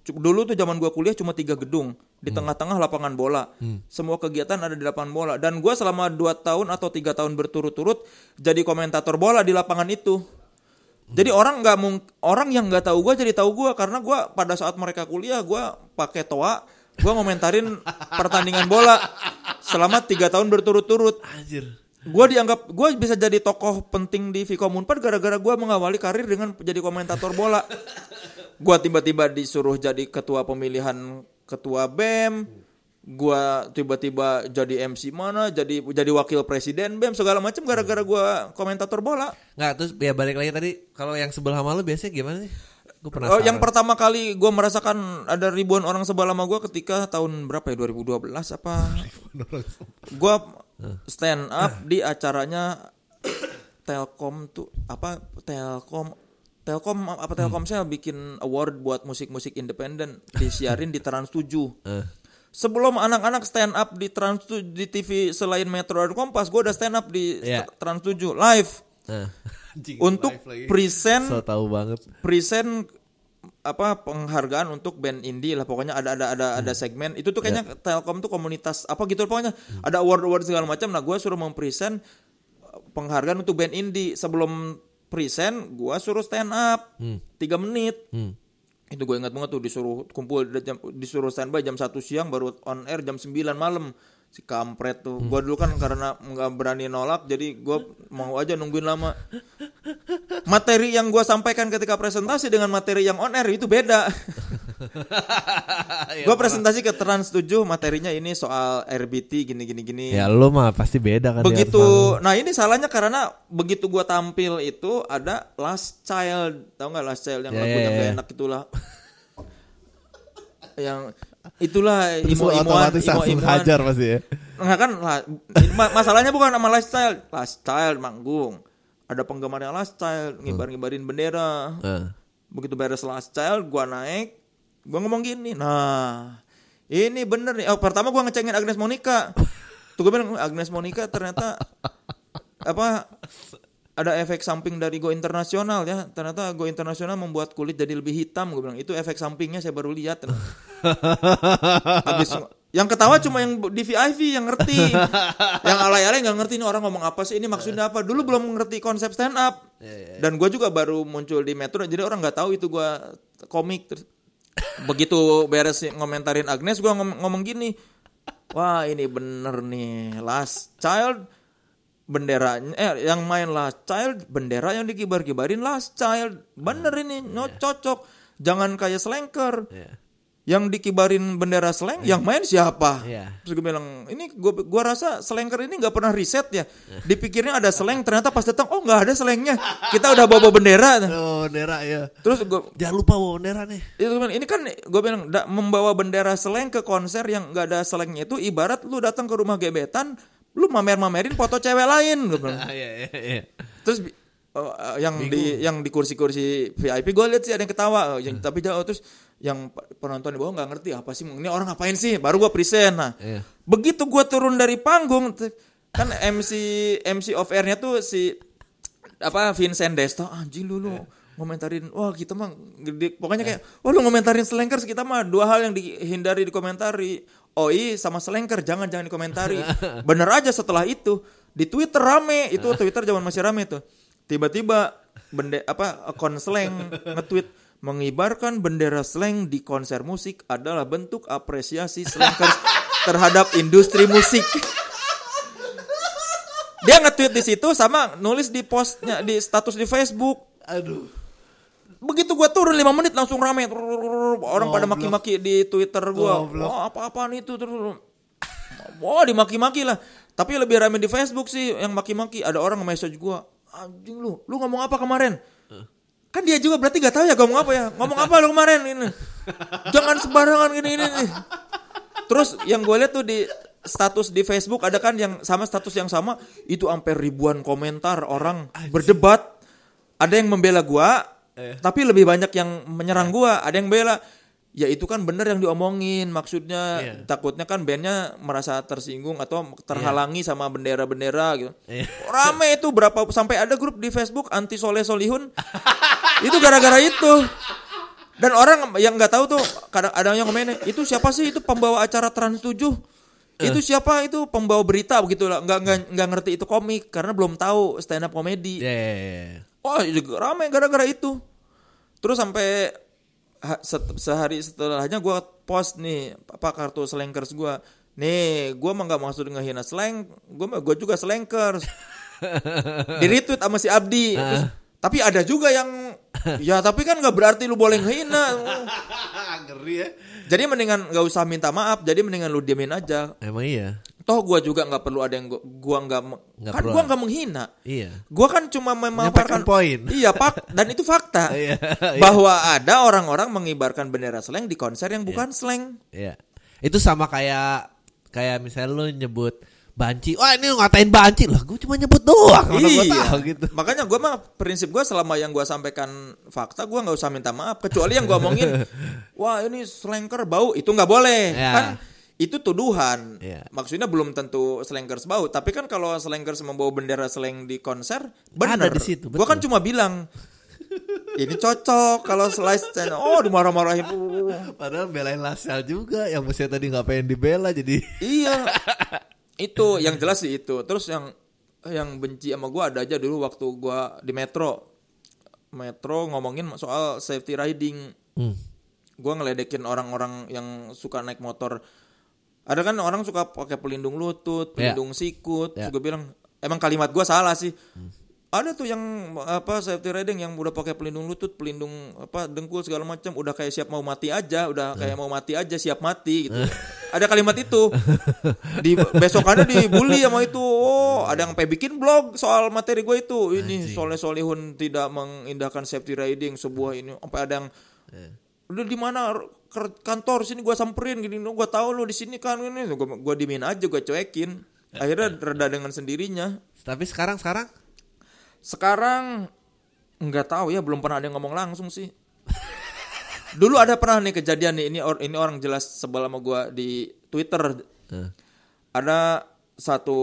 Cu- Dulu tuh zaman gua kuliah cuma tiga gedung, di tengah-tengah lapangan bola. Semua kegiatan ada di lapangan bola dan gua selama 2 tahun atau tiga tahun berturut-turut jadi komentator bola di lapangan itu. Jadi orang nggak orang yang nggak tahu gua jadi tahu gua karena gua pada saat mereka kuliah gua pakai toa, gua ngomentarin pertandingan bola selama tiga tahun berturut-turut. Anjir. Gua dianggap gua bisa jadi tokoh penting di Vkom Unpad gara-gara gua mengawali karir dengan jadi komentator bola. Gua tiba-tiba disuruh jadi ketua pemilihan ketua BEM. Gua tiba-tiba jadi MC mana, jadi jadi wakil presiden BEM segala macam gara-gara gua komentator bola. Nggak terus ya balik lagi tadi kalau yang sebelah sama lo biasanya gimana sih? Gue pernah. Oh, yang pertama kali gue merasakan ada ribuan orang sebelah sama gue ketika tahun berapa ya 2012 apa? gue stand up di acaranya Telkom tuh apa Telkom Telkom apa Hmm. Telkomsel bikin award buat musik-musik independen disiarin di Trans 7. Eh. Sebelum anak-anak stand up di Trans 7 di TV selain Metro dan Kompas, gue udah stand up di Iya. Trans 7 live Nah, untuk present so tahu banget. present apa penghargaan untuk band indie lah. Pokoknya ada ada ada ada segmen. Itu tuh kayaknya Telkom tuh komunitas apa gitu pokoknya. Ada award award segala macam. Nah gue suruh mempresent uh, penghargaan untuk band indie. Sebelum present gue suruh stand up tiga menit. Hmm. itu gue ingat banget tuh disuruh kumpul di jam, disuruh standby jam satu siang baru on air jam 9 malam si kampret tuh. Gue dulu kan karena nggak berani nolak jadi gue mau aja nungguin lama. Materi yang gue sampaikan ketika presentasi dengan materi yang on air itu beda. Ya, gue presentasi ke Trans 7 materinya ini soal RBT gini gini gini. Ya lu mah pasti beda kan. begitu. nah ini salahnya karena begitu gua tampil itu ada last child. Tau nggak last child yang Ya, lagunya ya, gak ya. enak itulah? Yang itulah imo otomatis imo hajar pasti ya. Enggak kan lah, ma- masalahnya bukan sama last child manggung. Ada penggemarnya last child ngibar ngibarin bendera. Heeh. begitu beres child gua naik gua ngomong gini nah ini bener nih. Oh, pertama gua ngecengin Agnes Monica. Tuh gue bilang Agnes Monica ternyata apa ada efek samping dari Go Internasional ya. Ternyata Go Internasional membuat kulit jadi lebih hitam. Gue bilang itu efek sampingnya saya baru lihat habis yang ketawa cuma yang di VIP yang ngerti. Yang alay-alay nggak ngerti ini orang ngomong apa sih ini maksudnya apa. Dulu belum ngerti konsep stand up dan gue juga baru muncul di Metro jadi orang nggak tahu itu gue komik. Terus begitu beres ngomentarin Agnes gue ngom- ngomong gini wah ini bener nih last child benderanya eh yang main last child bendera yang dikibar-kibarin last child. Bener ini no cocok. Jangan kayak slanker. Iya. Yang dikibarin bendera slang yang main siapa Iya. terus gue bilang ini gue gua rasa slanker ini nggak pernah riset ya dipikirnya ada slang ternyata pas datang oh nggak ada slangnya kita udah bawa, -bawa bendera Oh, bendera ya. terus gue Jangan lupa bawa bendera nih. itu kan ini kan gue bilang da- membawa bendera slang ke konser yang nggak ada slangnya itu ibarat lu datang ke rumah gebetan lu mamer-mamerin foto cewek lain gue bilang Ah, iya, iya, iya. terus oh, uh, yang di yang di kursi-kursi VIP gue lihat sih ada yang ketawa yang, tapi jauh terus yang pe- penonton di bawah nggak ngerti apa sih ini orang ngapain sih? Baru gue present. Nah Iya. begitu gue turun dari panggung kan MC MC off airnya tuh si apa Vincent Desta anjing lu lu ngomentarin wah kita mah gede. Pokoknya kayak wah lu ngomentarin slankers kita mah dua hal yang dihindari dikomentari. OI sama slanker jangan jangan dikomentari. Bener aja setelah itu di Twitter rame itu Twitter zaman masih rame tuh. Tiba-tiba bende apa akun slang nge-tweet mengibarkan bendera slang di konser musik adalah bentuk apresiasi slankers terhadap industri musik. Dia nge-tweet di situ sama nulis di postnya di status di Facebook. Aduh. begitu gua turun 5 menit langsung rame. Orang pada maki-maki di Twitter gua. Goblok. wah apa-apaan itu? Terus wah dimaki-maki lah. Tapi lebih rame di Facebook sih yang maki-maki. Ada orang nge-message gua anjing lu lu ngomong apa kemarin kan dia juga berarti gak tahu ya ngomong apa ya. Ngomong apa lu kemarin ini? Jangan sembarangan gini ini nih. terus yang gue lihat tuh di status di Facebook ada kan yang sama status yang sama itu hampir ribuan komentar orang berdebat. Ada yang membela gua tapi lebih banyak yang menyerang gua. Ada yang bela. Ya itu kan bener yang diomongin. Maksudnya Iya. takutnya kan bandnya merasa tersinggung atau terhalangi sama bendera-bendera gitu. Iya. rame itu berapa sampai ada grup di Facebook anti soleh solihun itu gara-gara itu dan orang yang nggak tahu tuh kadang ada yang komennya itu siapa sih itu pembawa acara Trans 7 itu siapa itu pembawa berita begitu lah nggak nggak nggak ngerti itu komik karena belum tahu stand up komedi Iya, iya, iya. Oh, juga rame gara-gara itu. Terus sampai sehari setelahnya gua post nih apa kartu slankers gua. Nih, gua mah nggak maksud ngehina slang, gua mah gua juga slankers. Di retweet sama si Abdi. Terus, tapi ada juga yang ya tapi kan nggak berarti lu boleh ngehina. Ngeri ya. Jadi mendingan nggak usah minta maaf, jadi mendingan lu diemin aja. Emang iya. Toh gua juga nggak perlu ada yang gua, gua nggak kan gua nggak menghina. Iya. Gua kan cuma memaparkan poin. Iya, Pak, dan itu fakta. Iya. bahwa ada orang-orang mengibarkan bendera slang di konser yang bukan slang. Iya. Itu sama kayak kayak misalnya lu nyebut banci. Wah, ini ngatain banci lah. Gue cuma nyebut doang. Mana gua tahu gitu. Makanya gua mah prinsip gua selama yang gua sampaikan fakta gua nggak usah minta maaf kecuali yang gua omongin wah ini slanker bau itu nggak boleh. Ya. Kan itu tuduhan. Iya. Maksudnya belum tentu Slankers bau, tapi kan kalau Slankers membawa bendera slang di konser, benar. Di situ, Gua kan cuma bilang ini cocok kalau slice stand. Oh, dimarah-marahin. Padahal belain Lasal juga yang mestinya tadi nggak pengen dibela jadi iya. itu yang jelas sih itu. Terus yang yang benci sama gua ada aja dulu waktu gua di metro. Metro ngomongin soal safety riding. Hmm. Gua ngeledekin orang-orang yang suka naik motor. Ada kan orang suka pakai pelindung lutut, Ya. pelindung sikut. Ya. Terus gua bilang, emang kalimat gua salah sih. Ada tuh yang apa safety riding yang udah pakai pelindung lutut, pelindung apa dengkul segala macam, udah kayak siap mau mati aja, udah kayak mau mati aja siap mati gitu. ada kalimat itu. Di besokannya dibully sama itu. Oh, ada yang sampai bikin blog soal materi gue itu. Ini Soleh Solihun tidak mengindahkan safety riding sebuah ini. Sampai ada yang udah di mana kantor sini gua samperin gini gua tahu lu di sini kan ini gua, gua dimin aja gua cuekin akhirnya reda dengan sendirinya Tapi sekarang sekarang sekarang nggak tahu ya belum pernah ada yang ngomong langsung sih. Dulu ada pernah nih kejadian nih ini or- ini orang jelas sebel sama gua di Twitter. Eh. ada satu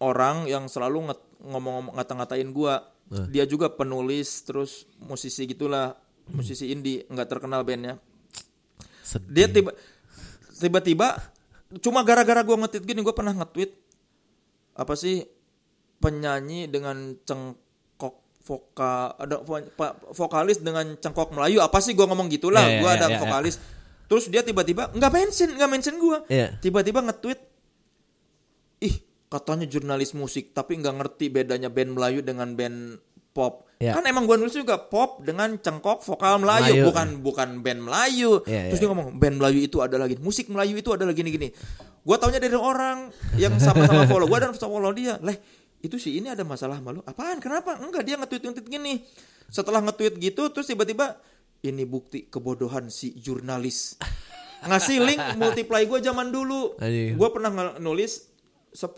orang yang selalu nget- ngomong ngata-ngatain gua. Dia juga penulis terus musisi gitulah musisi indie nggak terkenal bandnya. Sedih. dia tiba tiba-tiba cuma gara-gara gua nge-tweet gini gua pernah nge-tweet apa sih penyanyi dengan cengkok vokal ada vokalis dengan cengkok Melayu apa sih gua ngomong gitulah Ya, ya, gua ya, ada ya, ya. vokalis terus dia tiba-tiba nggak mention nggak mention gua Iya. tiba-tiba nge-tweet ih katanya jurnalis musik tapi nggak ngerti bedanya band Melayu dengan band pop Ya. kan emang gua nulis juga pop dengan cengkok vokal Melayu, Melayu. bukan bukan band Melayu Ya, terus ya. dia ngomong band Melayu itu ada lagi musik Melayu itu ada lagi gini-gini gua taunya dari orang yang sama-sama follow gua dan follow dia leh itu sih ini ada masalah malu apaan? Kenapa? Enggak dia nge-tweet nge-tweet gini. Setelah nge-tweet gitu terus tiba-tiba ini bukti kebodohan si jurnalis. Ngasih link multiply gue zaman dulu. Gue pernah nge- nulis 10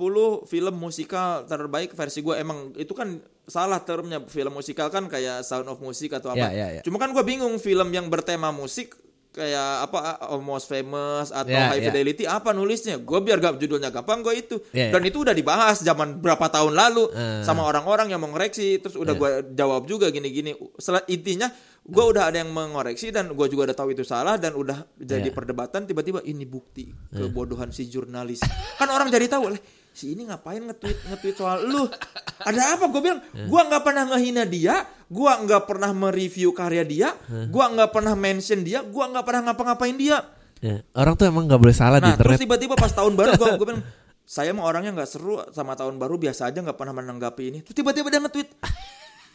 film musikal terbaik versi gue emang itu kan salah termnya. Film musikal kan kayak Sound of Music atau apa. Ya, ya, ya. cuma kan gue bingung film yang bertema musik kayak apa Almost Famous atau Ya, High ya. Fidelity apa nulisnya gue biar gak judulnya gampang gue itu Ya, ya. dan itu udah dibahas zaman berapa tahun lalu Eh. sama orang-orang yang mau ngoreksi terus udah gue jawab juga gini-gini intinya gue udah ada yang mengoreksi dan gue juga udah tahu itu salah dan udah jadi Ya. perdebatan tiba-tiba ini bukti kebodohan si jurnalis kan orang jadi tahu lah si ini ngapain nge-tweet nge-tweet soal lu ada apa gue bilang gue nggak pernah ngehina dia gue nggak pernah mereview karya dia gue nggak pernah mention dia gue nggak pernah ngapa-ngapain dia Ya, orang tuh emang nggak boleh salah di Nah terus internet. tiba-tiba pas tahun baru gue bilang saya mah orangnya nggak seru sama tahun baru biasa aja nggak pernah menanggapi ini. Terus tiba-tiba dia nge-tweet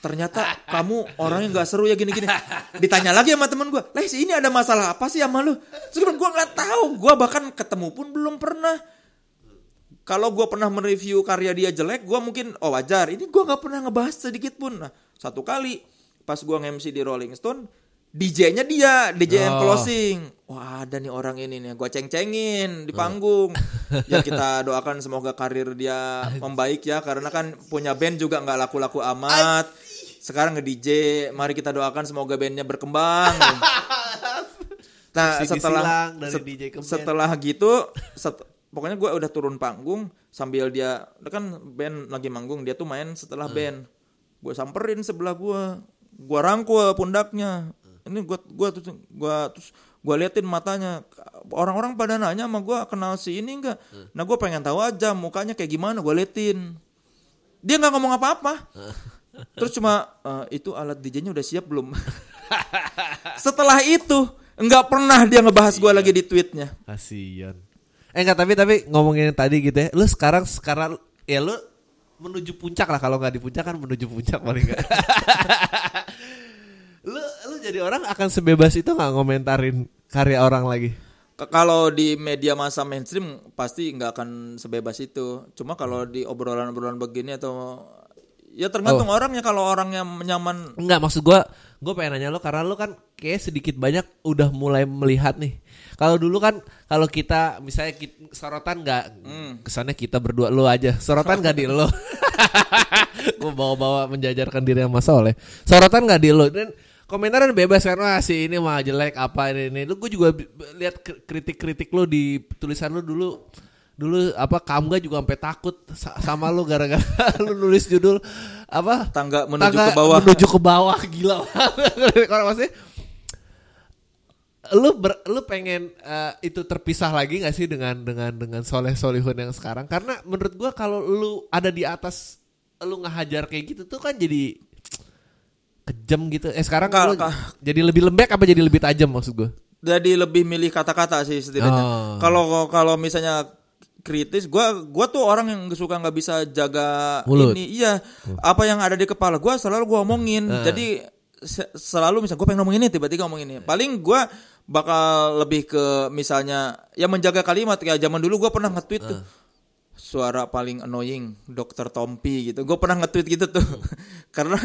ternyata kamu orangnya nggak seru ya gini-gini. Ditanya lagi sama temen gue, leh si ini ada masalah apa sih sama lu? Terus gue nggak tahu, gue bahkan ketemu pun belum pernah. Kalau gue pernah mereview karya dia jelek, gue mungkin oh wajar. Ini gue nggak pernah ngebahas sedikit pun. Nah satu kali pas gue nge-MC di Rolling Stone, DJ-nya dia, DJ and Oh. closing. Wah ada nih orang ini nih, gue ceng-cengin di panggung. ya kita doakan semoga karir dia membaik ya, karena kan punya band juga nggak laku-laku amat. Sekarang nge DJ, mari kita doakan semoga bandnya berkembang. Nah setelah set- setelah gitu, set- pokoknya gue udah turun panggung sambil dia kan band lagi manggung dia tuh main setelah Hmm. band. Gue samperin sebelah gue, gue rangkul pundaknya. Ini gue gua terus gua terus gue liatin matanya. Orang-orang pada nanya sama gue kenal si ini enggak? Hmm. Nah gue pengen tahu aja mukanya kayak gimana. Gue liatin. Dia nggak ngomong apa-apa. Terus cuma "Eh, itu alat DJ-nya udah siap belum? Setelah itu nggak pernah dia ngebahas gue lagi di tweetnya. Kasian. Eh enggak tapi tapi ngomongin yang tadi gitu ya. Lu sekarang sekarang ya lu menuju puncak lah kalau nggak di puncak kan menuju puncak paling enggak. lu lu jadi orang akan sebebas itu nggak ngomentarin karya orang lagi. Kalau di media massa mainstream pasti nggak akan sebebas itu. Cuma kalau di obrolan-obrolan begini atau ya tergantung orangnya. Kalau orangnya nyaman, Enggak maksud gua gua pengen nanya lo karena lu kan kayak sedikit banyak udah mulai melihat nih. Kalau dulu kan kalau kita misalnya kit- sorotan nggak kesannya kita berdua lu aja. Sorotan nggak di lo. gua bawa-bawa menjajarkan diri sama Soleh. Sorotan nggak di lo dan komentar kan bebas kan wah si ini mah jelek apa ini ini lu gue juga lihat kri- kritik-kritik lu di tulisan lu dulu dulu apa Kamga juga sampai takut sa- sama lu gara-gara lu nulis judul apa Tangga menuju Tangga ke bawah. menuju ke bawah gila kalau maksudnya lu ber- lu pengen eh, itu terpisah lagi gak sih dengan dengan dengan soleh solihun yang sekarang karena menurut gua kalau lu ada di atas lu ngehajar kayak gitu tuh kan jadi kejam gitu eh sekarang Ka- lu ka- jadi lebih lembek apa jadi lebih tajam maksud gua Jadi lebih milih kata-kata sih setidaknya. Oh. Kalau kalau misalnya kritis, gua gua tuh orang yang suka nggak bisa jaga Mulut. ini. Iya, apa yang ada di kepala gua selalu gua omongin. Jadi se- selalu misalnya gue pengen ngomong ini tiba-tiba ngomong ini. Paling gua bakal lebih ke misalnya ya menjaga kalimat kayak zaman dulu gua pernah nge-tweet tuh. Suara paling annoying Dokter Tompi gitu. Gue pernah nge-tweet gitu tuh. Karena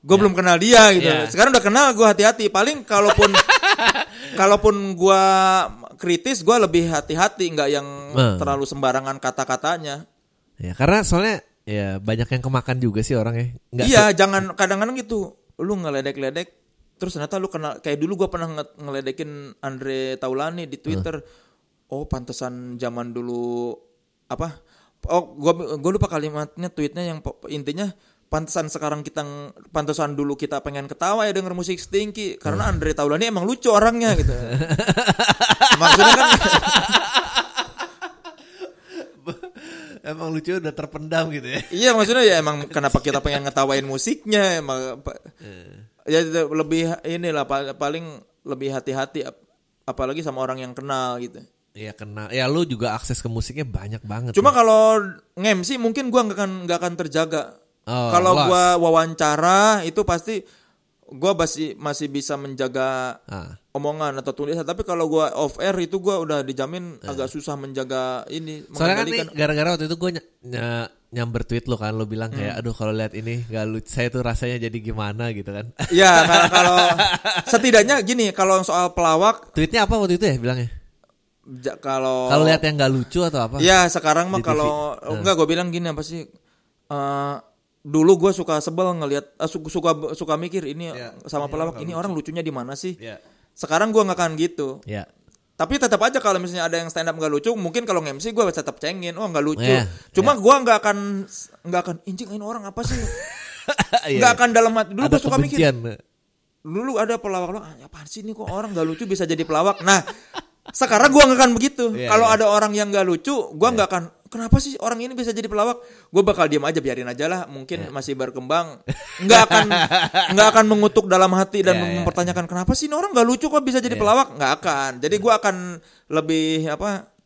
gue belum kenal dia gitu. Ya. Sekarang udah kenal gue hati-hati. Paling kalaupun kalaupun gua kritis gua lebih hati-hati nggak yang Hmm. terlalu sembarangan kata-katanya. ya karena soalnya ya banyak yang kemakan juga sih orangnya nggak iya, jangan kadang-kadang gitu. Lu ngeledek-ledek terus ternyata lu kenal kayak dulu gua pernah nge- ngeledekin Andre Taulani di Twitter. Oh, pantesan zaman dulu apa? Oh, gua gua lupa kalimatnya tweetnya yang intinya pantesan sekarang kita pantesan dulu kita pengen ketawa ya denger musik Stinky karena Andre Taulani emang lucu orangnya gitu. Maksudnya kan emang lucu udah terpendam gitu ya Iya maksudnya ya emang kenapa kita pengen ngetawain musiknya emang ya itu lebih inilah pa- paling lebih hati-hati ap- apalagi sama orang yang kenal gitu. Iya kena. Ya lu juga akses ke musiknya banyak banget. Cuma kalau nge-MC mungkin gua nggak akan nggak akan terjaga. Oh, kalau gua wawancara itu pasti gua masih masih bisa menjaga Ah. omongan atau tulisan tapi kalau gua off air itu gua udah dijamin agak susah menjaga ini Soalnya kan nih gara-gara waktu itu ny- ny- nyamber tweet lo kan lo bilang kayak aduh kalau lihat ini gak lucu saya tuh rasanya jadi gimana gitu kan. Ya kalau, kalau setidaknya gini kalau soal pelawak Tweetnya apa waktu itu ya bilangnya? ja- kalau Kalau lihat yang gak lucu atau apa? Ya sekarang mah kalau enggak gue bilang gini apa sih? Eh, dulu gue suka sebel ngelihat eh, suka suka suka mikir ini Ya, sama ini pelawak orang ini orang lucunya di mana sih? Ya. Sekarang gue nggak akan gitu. Ya. Tapi tetap aja kalau misalnya ada yang stand up nggak lucu, mungkin kalau nge-MC gue tetap cengin, oh nggak lucu. Ya, Cuma gue nggak akan nggak akan injing ini orang apa sih? Iya. Nggak akan dalam hati. Dulu gue suka mikir, dulu ada pelawak lo, ah, apaan sih ini kok orang nggak lucu bisa jadi pelawak. Nah, sekarang gua nggak akan begitu. Iya, Kalau iya. ada orang yang nggak lucu, gua nggak akan. Kenapa sih orang ini bisa jadi pelawak? Gue bakal diam aja, biarin aja lah. Mungkin Iya. masih berkembang. Nggak akan nggak akan mengutuk dalam hati dan Iya, iya. mempertanyakan kenapa sih ini orang nggak lucu kok bisa jadi pelawak? Nggak akan. Jadi gua akan lebih apa?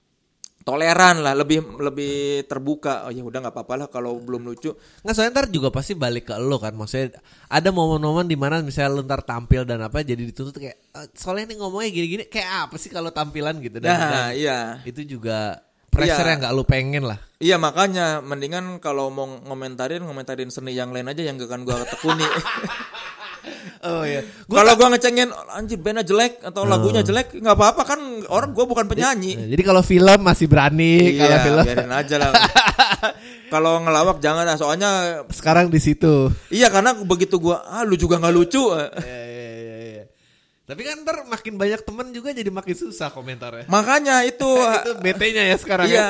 toleran lah, lebih lebih terbuka. Oh ya udah nggak apa-apa lah kalau belum lucu. Nggak soalnya ntar juga pasti balik ke lo kan Maksudnya ada momen-momen di mana misalnya lo ntar tampil dan apa Jadi dituntut kayak "Eh, Soalnya ini ngomongnya gini-gini Kayak apa sih kalau tampilan gitu dan, Nah, dan iya. Itu juga pressure Iya. yang gak lo pengen lah Iya makanya mendingan kalau mau ngomentarin ngomentarin seni yang lain aja yang gak akan gua tekuni. Oh iya kalau gua ngecengin "Oh, anjir bandnya jelek atau lagunya jelek nggak apa-apa kan orang gua bukan penyanyi. Jadi kalau film masih berani Kalau Iya, film biarin aja lah. kalau ngelawak jangan lah soalnya sekarang di situ iya karena begitu gua ah lu juga nggak lucu. Iya, iya, iya, iya. Tapi kan ntar makin banyak temen juga jadi makin susah komentarnya Makanya itu Itu BT-nya ya sekarang ya iya.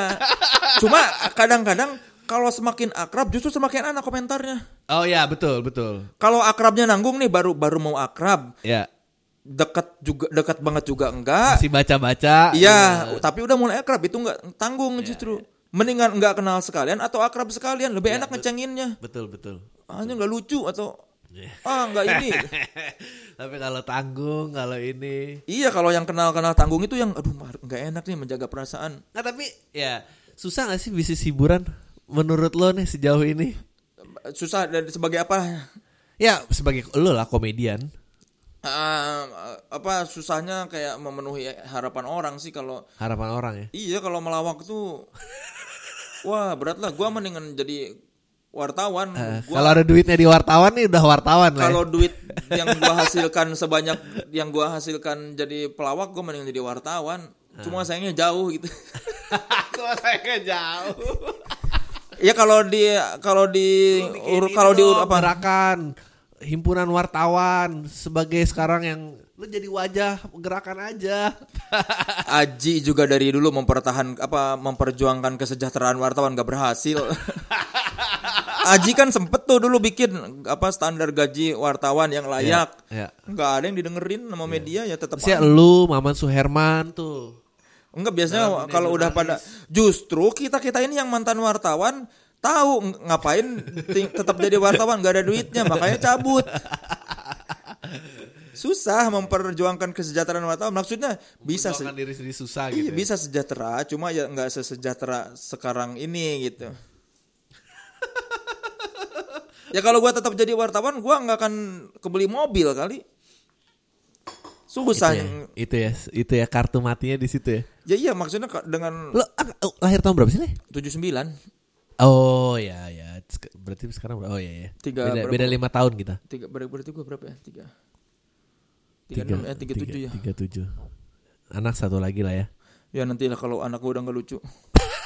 Cuma kadang-kadang kalau semakin akrab justru semakin enak komentarnya. Oh iya betul betul Kalau akrabnya nanggung nih baru baru mau akrab, Ya dekat juga dekat banget juga enggak. Masih baca-baca Iya, tapi udah mulai akrab itu nggak tanggung justru. Mendingan nggak kenal sekalian atau akrab sekalian, lebih enak ngecenginnya. Betul betul Ah, ini nggak lucu atau Iya. ah nggak ini. Tapi kalau tanggung, kalau ini, iya, kalau yang kenal-kenal tanggung itu yang aduh nggak enak nih menjaga perasaan. nah tapi ya susah gak sih bisnis hiburan menurut lo nih sejauh ini? Susah dan sebagai apa? Ya sebagai lo lah komedian. Ah, apa susahnya kayak memenuhi harapan orang sih kalau Harapan orang ya. iya kalau melawak tuh wah berat lah. Gua mendingan jadi wartawan. Gua- Kalau ada duitnya di wartawan nih udah wartawan lah. ya. kalau duit yang gua hasilkan sebanyak yang gua hasilkan jadi pelawak gua mending jadi wartawan Ah. cuma sayangnya jauh gitu Kok saya jauh. ya kalau di kalau di ur- kalau di apa gerakan himpunan wartawan sebagai sekarang yang lu jadi wajah gerakan aja. Aji juga dari dulu mempertahan apa memperjuangkan kesejahteraan wartawan gak berhasil. Aji kan sempet tuh dulu bikin apa standar gaji wartawan yang layak. ya. Nggak ada yang didengerin sama media ya tetap Si lu, Maman Suherman tuh. Enggak biasanya kalau udah pada justru kita kita ini yang mantan wartawan tahu ng- ngapain tetap jadi wartawan nggak ada duitnya makanya cabut. Susah memperjuangkan kesejahteraan wartawan maksudnya bisa se- diri sendiri susah iya, gitu. ya. bisa sejahtera cuma ya nggak sesejahtera sekarang ini gitu. ya kalau gua tetap jadi wartawan gua nggak akan kebeli mobil kali. Susah. Itu ya, itu ya, itu ya kartu matinya di situ ya. Ya iya maksudnya dengan Lo ah, oh, lahir tahun berapa sih, Le? 79 Oh ya ya, berarti sekarang berapa? Oh ya ya. Tiga beda, berapa? beda lima tahun kita. tiga ber- berarti gue berapa ya tiga tiga enam eh tiga tujuh ya Tiga tujuh. Anak satu lagi lah ya. ya nanti lah kalau anak gue udah nggak lucu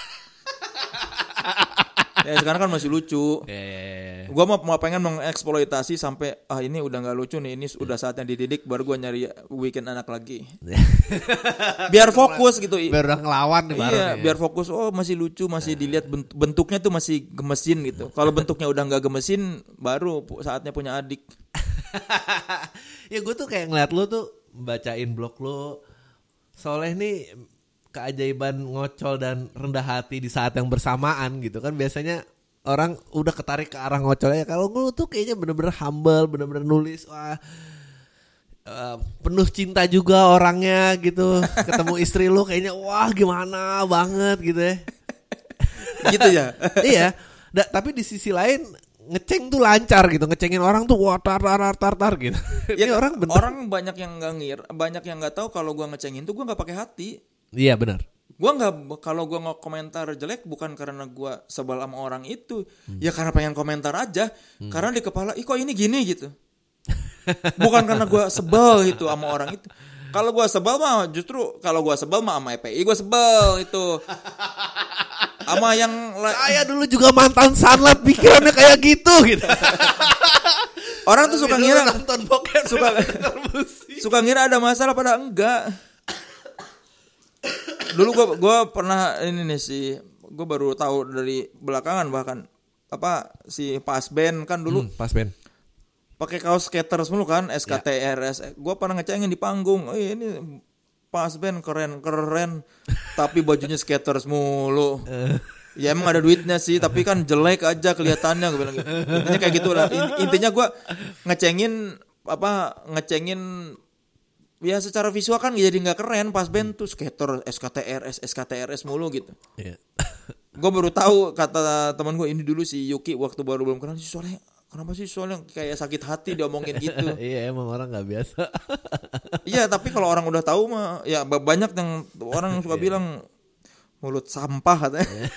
ya sekarang kan masih lucu. Ya, ya, ya, ya. gue mau mau pengen mengeksploitasi sampai ah ini udah nggak lucu nih ini udah saatnya dididik baru gue nyari weekend anak lagi. Biar fokus gitu. Biar udah ngelawan nih baru iya nih. ya. biar fokus oh masih lucu masih dilihat bent- bentuknya tuh masih gemesin gitu. Kalau bentuknya udah nggak gemesin baru saatnya punya adik. Ya gue tuh kayak ngeliat lu tuh bacain blog lu. Soleh nih keajaiban ngocol dan rendah hati di saat yang bersamaan gitu kan. Biasanya orang udah ketarik ke arah ngocolnya. Kalau lu tuh kayaknya bener-bener humble bener-bener nulis wah eh, penuh cinta juga orangnya gitu. Ketemu istri lu kayaknya wah gimana banget gitu ya. Gitu ya? Iya. Da- tapi di sisi lain ngeceng tuh lancar gitu. Ngecengin orang tuh wah tar tar tar tar, tar gitu. Ini Ya, orang bener. orang banyak yang nggak ngir, banyak yang nggak tahu kalau gua ngecengin tuh gua nggak pakai hati. Iya benar Gua nggak kalau gua nggak komentar jelek bukan karena gua sebel sama orang itu, ya karena pengen komentar aja. Karena di kepala, ih kok ini gini gitu. bukan karena gua sebel gitu sama orang itu. Kalau gua sebel mah justru kalau gua sebel mah sama EPI gua sebel itu. Sama yang saya dulu juga mantan sanlat pikirannya kayak gitu gitu orang tuh suka ngira nonton bokep suka- suka ngira ada masalah pada enggak dulu gua gua pernah ini nih sih gua baru tahu dari belakangan bahkan. Apa si pas band kan dulu Hmm, pas Ben. pakai kaos skaters mulu kan SKTRS gua pernah ngecengin di panggung. Oh ini pas band keren keren. Tapi bajunya skaters mulu ya emang ada duitnya sih tapi kan jelek aja kelihatannya gue bilang gitu. intinya kayak gitu lah. In- intinya gua ngecengin apa ngecengin ya secara visual kan jadi nggak keren pas band tuh skater SKTRS SKTRS mulu gitu. Iya. gue baru tahu kata teman gue ini dulu si Yuki waktu baru belum kenal si Soleh kenapa sih Soleh kayak sakit hati diomongin gitu? Iya emang orang nggak biasa. Iya tapi kalau orang udah tahu mah ya ba- banyak yang orang suka bilang mulut sampah katanya.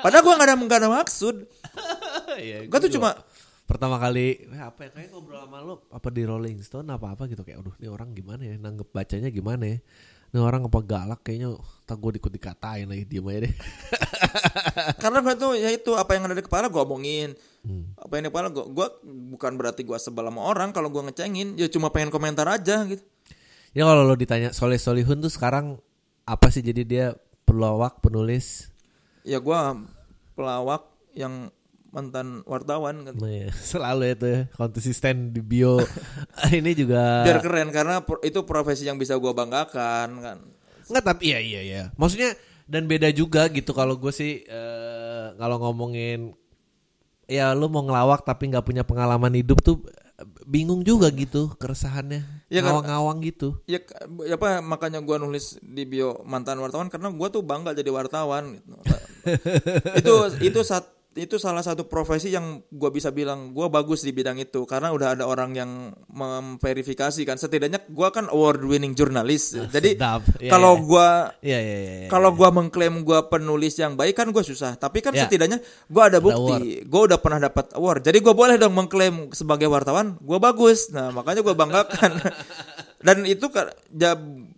Padahal gue nggak ada nggak ada maksud. Iya, gue tuh cuma pertama kali eh, apa ya kayak ngobrol sama lo apa di Rolling Stone apa apa? Gitu kayak aduh ini orang gimana ya? Nanggep bacanya gimana ya? Ini orang apa galak kayaknya tak gue ikut dikatain lagi diem aja deh. Karena tuh ya itu apa yang ada di kepala gue omongin. Hmm. apa yang di kepala gue gue bukan berarti gue sebel sama orang kalau gue ngecengin ya cuma pengen komentar aja gitu. Ya kalau lo ditanya Soleh Solihun tuh sekarang apa sih? Jadi dia pelawak penulis? Ya gue pelawak yang mantan wartawan kan Nah, ya, selalu itu ya, konsisten di bio ini juga biar keren karena itu profesi yang bisa gue banggakan kan Enggak tapi iya iya iya. Maksudnya dan beda juga gitu kalau gue sih eh, kalau ngomongin ya lu mau ngelawak tapi nggak punya pengalaman hidup tuh bingung juga gitu keresahannya. Ya Ngawang-ngawang gitu. ya ya apa makanya gue nulis di bio mantan wartawan karena gue tuh bangga jadi wartawan gitu. itu itu saat itu salah satu profesi yang gue bisa bilang gue bagus di bidang itu karena udah ada orang yang memverifikasi kan. Setidaknya gue kan award winning jurnalis jadi sedap. Iya, kalau iya. gue Iya kalau gua mengklaim gua penulis yang baik kan gua susah. Tapi kan Ya. setidaknya gua ada bukti. gua udah pernah dapat award. Jadi gua boleh dong mengklaim sebagai wartawan gua bagus. Nah makanya gua banggakan. Dan itu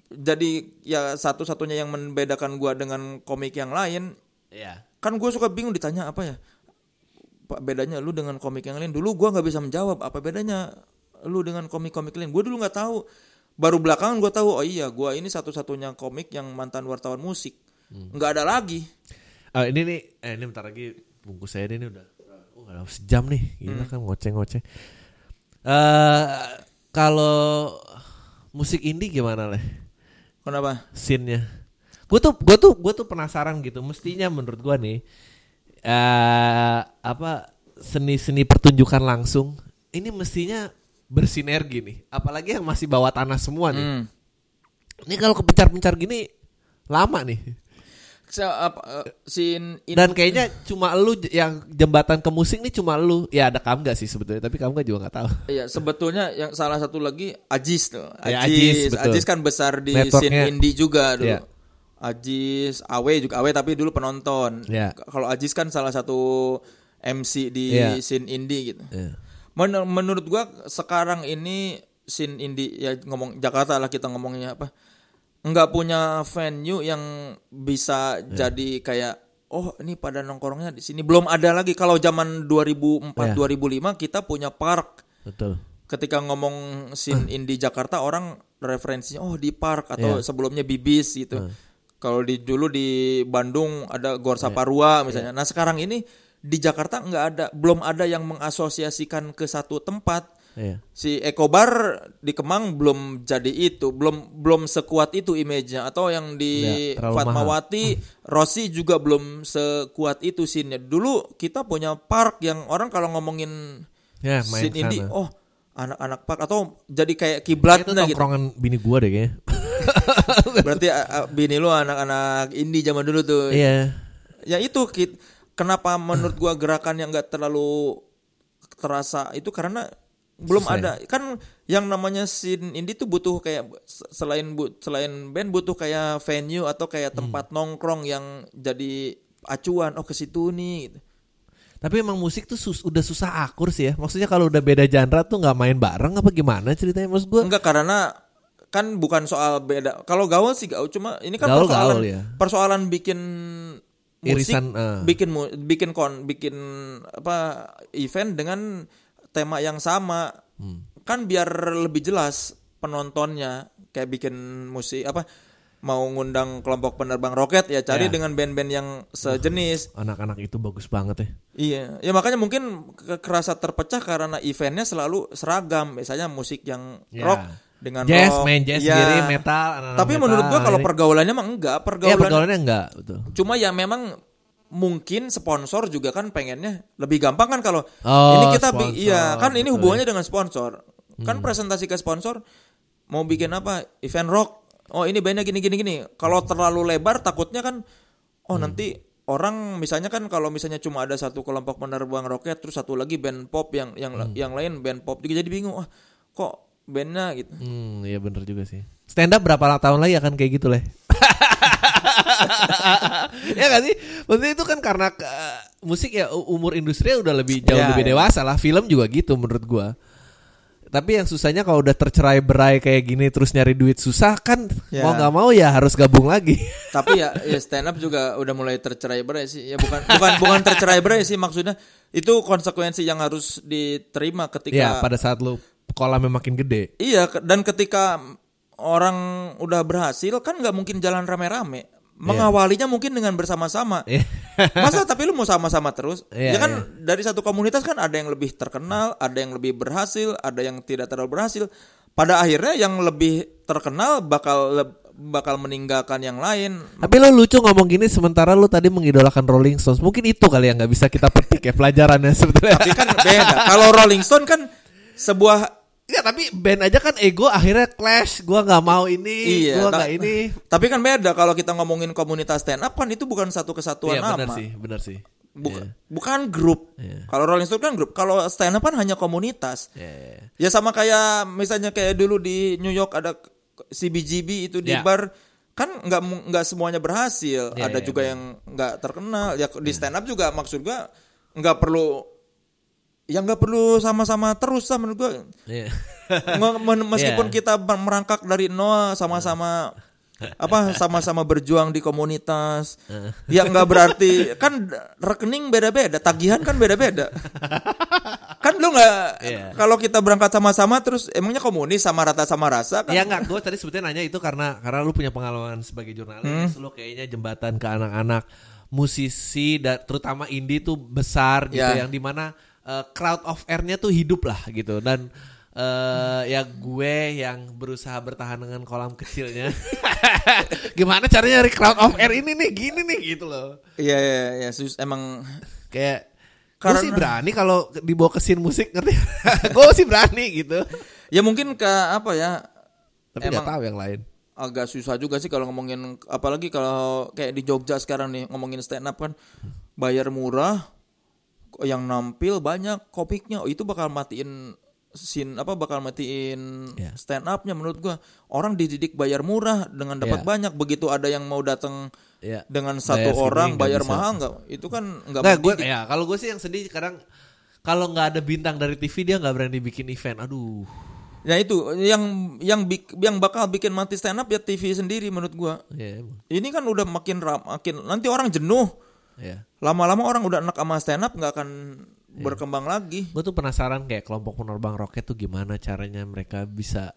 jadi ya satu-satunya yang membedakan gua dengan komik yang lain Iya. Kan gue suka bingung ditanya apa ya? Pak bedanya lu dengan komik yang lain? Dulu gua nggak bisa menjawab apa bedanya lu dengan komik-komik lain? Gue dulu nggak tahu. Baru belakangan gue tahu oh iya gua ini satu-satunya komik yang mantan wartawan musik. Nggak ada lagi. Ah, ini nih, eh, ini bentar lagi bungkus saya ini udah, uh, udah sejam nih, gila kan ngoceh-ngoceh. Eh, kalau musik indie gimana leh? kenapa? Scene-nya? Gue tuh, gue tuh, gue tuh penasaran gitu. Mestinya menurut gua nih, eh apa seni-seni pertunjukan langsung ini mestinya bersinergi nih. Apalagi yang masih bawa tanah semua nih. Hmm. Ini kalau kepencar-pencar gini lama nih. Apa, eh, scene in- Dan kayaknya cuma lu yang jembatan ke musik nih cuma lu. Ya ada Kamga sih sebetulnya, tapi Kamga juga nggak tahu. Iya sebetulnya yang salah satu lagi Ajis tuh. Ya, Ajis, Ajis, Ajis, betul. kan besar di Networknya. scene indie juga dulu. Iya. Ajis, Awe juga Awe tapi dulu penonton. K- Kalau Ajis kan salah satu MC di Iya. scene indie gitu. Ya. Men- menurut gua sekarang ini scene indie ya ngomong Jakarta lah kita ngomongnya apa? Nggak punya venue yang bisa Iya. jadi kayak oh ini pada nongkrongnya di sini belum ada lagi kalau zaman 2004 Iya. 2005 kita punya park Betul. ketika ngomong scene indie Jakarta orang referensinya oh di park atau Iya. sebelumnya Bibis gitu. Kalau di dulu di Bandung ada Gor Saparua misalnya. Nah, sekarang ini di Jakarta nggak ada belum ada yang mengasosiasikan ke satu tempat. Iya. Si Ekobar di Kemang belum jadi itu, belum belum sekuat itu image-nya atau yang di Iya, terlalu Fatmawati, Rossi juga belum sekuat itu scene-nya. Dulu kita punya park yang orang kalau ngomongin main scene indie, sana. oh anak-anak park atau jadi kayak kiblatnya gitu. tongkrongan bini gua deh kayaknya. Berarti bini lu anak-anak indie zaman dulu tuh. Iya. Ya itu. Kenapa menurut gua gerakan yang nggak terlalu terasa itu karena belum Susah ya? ada kan yang namanya scene indie tuh butuh kayak se- selain bu, selain band butuh kayak venue atau kayak Hmm. tempat nongkrong yang jadi acuan oh ke situ nih gitu. Tapi emang musik tuh sus- udah susah akur sih ya. Maksudnya kalau udah beda genre tuh nggak main bareng apa gimana ceritanya maksud gua? Enggak karena kan bukan soal beda. Kalau gaul sih gaul cuma ini kan Gaul, persoalan gaul ya. persoalan bikin musik, Irisan, eh. bikin bikin kon bikin apa event dengan tema yang sama. Hmm. Kan biar lebih jelas penontonnya kayak bikin musik apa mau ngundang kelompok penerbang roket ya cari Ya. dengan band-band yang sejenis. Anak-anak itu bagus banget ya. Iya, ya makanya mungkin ke- kerasa terpecah karena eventnya selalu seragam. Misalnya musik yang Ya. rock dengan Jazz, rock. main jazz Iya. sendiri, metal, Tapi metal, menurut gua kalau ini. pergaulannya mah enggak, Iya pergaulan. pergaulannya enggak, betul. Cuma ya memang mungkin sponsor juga kan pengennya lebih gampang kan kalau Oh, ini kita bi- sponsor, iya kan ini betul. hubungannya dengan sponsor. Kan presentasi ke sponsor mau bikin apa? Event rock. Oh, ini bandnya gini gini gini. Kalau terlalu lebar takutnya kan oh nanti orang misalnya kan kalau misalnya cuma ada satu kelompok penerbang roket terus satu lagi band pop yang yang yang lain band pop juga jadi bingung. Wah, kok bandnya gitu. Hmm, iya bener juga sih. Stand up berapa tahun lagi akan kayak gitu leh? ya gak sih? Maksudnya itu kan karena eh, musik ya umur industri udah lebih jauh Ya, lebih ya. dewasa lah. Film juga gitu menurut gua. Tapi yang susahnya kalau udah tercerai berai kayak gini terus nyari duit susah kan Ya. mau nggak mau ya harus gabung lagi. Tapi ya, ya stand up juga udah mulai tercerai berai sih. Ya bukan bukan bukan tercerai berai sih maksudnya. Itu konsekuensi yang harus diterima ketika ya pada saat lu kolamnya makin gede. Iya dan ketika orang udah berhasil kan nggak mungkin jalan rame-rame. Mengawalinya mungkin dengan bersama-sama. Iya. Masa tapi lu mau sama-sama terus? Iya, ya kan dari satu komunitas kan ada yang lebih terkenal, ada yang lebih berhasil, ada yang tidak terlalu berhasil. Pada akhirnya yang lebih terkenal bakal bakal meninggalkan yang lain. Tapi lu lucu ngomong gini sementara lu tadi mengidolakan Rolling Stones. Mungkin itu kali yang nggak bisa kita petik ya pelajarannya sebetulnya. Tapi kan beda. Kalau Rolling Stone kan sebuah Enggak, tapi band aja kan ego akhirnya clash. Gua nggak mau ini, Iya, gua nggak ini. Tapi kan beda kalau kita ngomongin komunitas stand up kan itu bukan satu kesatuan Iya nama. benar sih, benar sih. Bukan Iya. bukan grup. Iya. Kalau Rolling Stone kan grup. Kalau stand up kan hanya komunitas. Iya, iya, iya. Ya sama kayak misalnya kayak dulu di New York ada CBGB itu di Ya. bar kan nggak nggak semuanya berhasil. Ya, ada ya, juga yang nggak terkenal. Ya di stand up juga maksud gua nggak perlu yang nggak perlu sama-sama terus lah menurut gua. Iya. Men- Meskipun Iya. kita merangkak dari nol sama-sama apa sama-sama berjuang di komunitas. ya nggak berarti kan rekening beda-beda, tagihan kan beda-beda. kan lu nggak Iya. kalau kita berangkat sama-sama terus emangnya komunis sama rata sama rasa kan? Ya enggak, gue tadi sebetulnya nanya itu karena karena lu punya pengalaman sebagai jurnalis, lu kayaknya jembatan ke anak-anak musisi dan terutama indie tuh besar gitu Ya. yang di mana eh, crowd of air-nya tuh hidup lah gitu dan eh ya gue yang berusaha bertahan dengan kolam kecilnya. Gimana caranya nyari crowd of air ini nih gini nih gitu loh. Iya iya iya sus emang Kayak gue Karena- sih berani kalau dibawa ke scene musik ngerti. gue sih berani gitu. ya mungkin ke apa ya Tapi Emang- tahu yang lain. agak susah juga sih kalau ngomongin apalagi kalau kayak di Jogja sekarang nih ngomongin stand up kan bayar murah yang nampil banyak kopiknya oh, itu bakal matiin scene apa bakal matiin Ya. stand upnya menurut gua orang dididik bayar murah dengan dapat Ya. banyak begitu ada yang mau datang Ya. dengan Bayar satu segini orang bayar bisa. mahal nggak itu kan nggak gue mendidik. ya kalau gue sih yang sedih kadang kalau nggak ada bintang dari TV dia nggak berani bikin event. Aduh. Nah itu yang yang yang bakal bikin mati stand up ya TV sendiri menurut gua. Ya emang. Ini kan udah makin ram, makin nanti orang jenuh. Ya. Lama-lama orang udah enak sama stand up nggak akan Iya. berkembang lagi. Gue tuh penasaran kayak kelompok penerbang roket tuh gimana caranya mereka bisa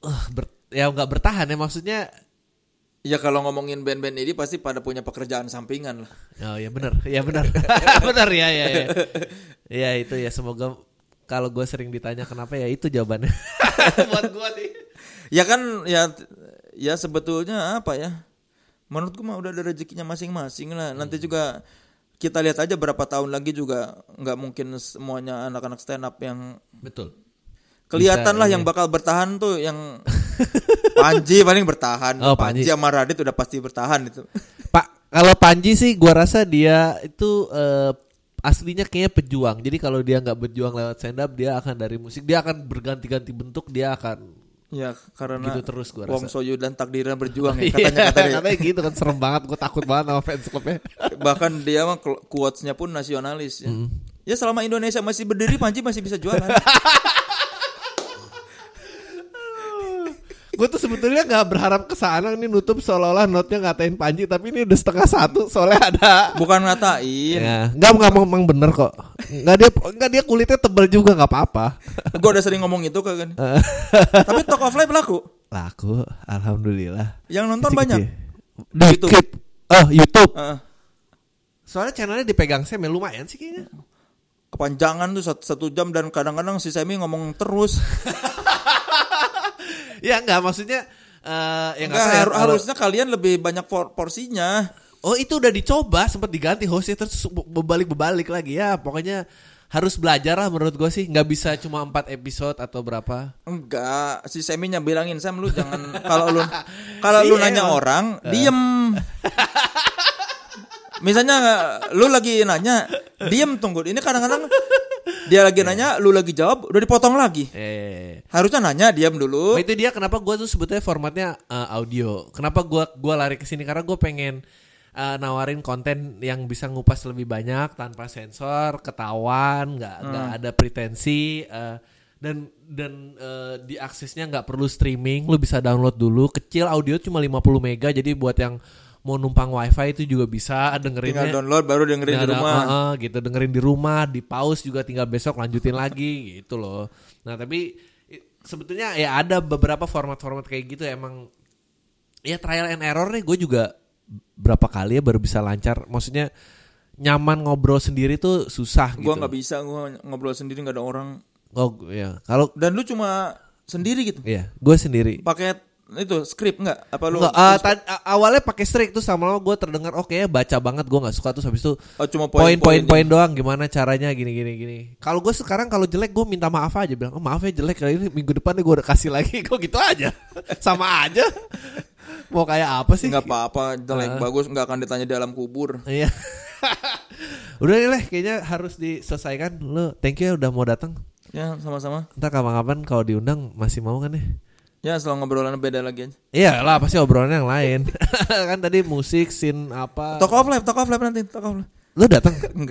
eh ber- ya nggak bertahan ya maksudnya Ya kalau ngomongin band-band ini pasti pada punya pekerjaan sampingan lah. oh ya benar ya benar benar ya ya ya ya itu ya semoga kalau gue sering ditanya kenapa ya itu jawabannya buat gue sih Ya kan ya ya sebetulnya apa ya? Menurutku mah udah ada rezekinya masing-masing lah. Nanti Hmm. juga kita lihat aja berapa tahun lagi juga nggak mungkin semuanya anak-anak stand up yang betul kelihatan Bisa, lah iya. yang bakal bertahan tuh yang Panji paling bertahan. Oh, Panji. Panji sama Radit udah pasti bertahan itu. Pak, kalau Panji sih gua rasa dia itu eh, aslinya kayaknya pejuang. Jadi kalau dia nggak berjuang lewat stand up, dia akan dari musik, dia akan berganti-ganti bentuk, dia akan Ya karena Gitu terus gua Wong. Soyu dan takdirnya berjuang ya Iya, katanya kata dia. katanya gitu kan serem banget, gue takut banget sama fans clubnya. Bahkan dia mah quotes-nya pun nasionalis ya. Hmm. Ya selama Indonesia masih berdiri Panji masih bisa jualan. Gue tuh sebetulnya nggak berharap ke sana nih nutup seolah-olah notnya ngatain Panji, tapi ini udah setengah satu soalnya ada. Bukan ngatain. Ya, nggak nggak memang bener kok. Nggak dia nggak dia kulitnya tebel juga nggak apa-apa. Gue udah sering ngomong itu kan. Tapi Talk of Life laku. Laku, alhamdulillah. Yang nonton Kecil-kecil. banyak. Dikit. Oh YouTube. Heeh. Soalnya channelnya dipegang Sam ya lumayan sih kayaknya. kepanjangan tuh satu, satu jam dan kadang-kadang si Semi ngomong terus. Ya enggak maksudnya eh ya Enggak, enggak ya, harusnya kalian lebih banyak por- porsinya. Oh itu udah dicoba sempat diganti hostnya terus berbalik-bebalik lagi ya pokoknya harus belajar lah menurut gue sih nggak bisa cuma empat episode atau berapa Enggak, si Seminya bilangin Sam lu jangan kalau lu kalau lu Iya, nanya orang diem. Misalnya lu lagi nanya, diem tunggu. Ini kadang-kadang dia lagi nanya, lu lagi jawab, udah dipotong lagi. eh Harusnya nanya, diam dulu. Oh, itu dia kenapa gue tuh sebetulnya formatnya eh, audio. Kenapa gua gua lari ke sini karena gue pengen eh, nawarin konten yang bisa ngupas lebih banyak tanpa sensor, ketahuan, nggak nggak ada pretensi eh, dan dan eh, diaksesnya nggak perlu streaming, lu bisa download dulu. Kecil audio cuma 50 mega jadi buat yang mau numpang wifi itu juga bisa dengerinnya. Tinggal download baru dengerin di Nggak ada- rumah. Heeh, gitu dengerin di rumah, di pause juga tinggal besok lanjutin lagi gitu loh. Nah, tapi sebetulnya ya ada beberapa format-format kayak gitu emang ya trial and error nih gue juga berapa kali ya baru bisa lancar. Maksudnya nyaman ngobrol sendiri tuh susah Gua gitu. nggak bisa gua ngobrol sendiri nggak ada orang. Oh ya, kalau Dan lu cuma sendiri gitu. ya gue sendiri. Pakai itu skrip nggak? Apa lu? Nggak, a- awalnya pakai strik tuh sama lama gue terdengar oke ya baca banget gue nggak suka terus habis itu Oh, cuma poin-poin doang gimana caranya gini gini gini. Kalau gue sekarang kalau jelek gue minta maaf aja bilang oh maaf ya jelek kali ini minggu depan gue udah kasih lagi kok gitu aja sama aja mau kayak apa sih? nggak apa-apa jelek Ah. bagus nggak akan ditanya di alam kubur Iya. udah nih leh kayaknya harus diselesaikan. Lo thank you ya udah mau datang. ya sama-sama Ntar kapan-kapan kalau diundang masih mau kan ya? Ya setelah ngobrolan beda lagi aja Iya lah pasti obrolannya yang lain. kan tadi musik, scene apa. talk of life talk of life nanti talk of life Lo datang?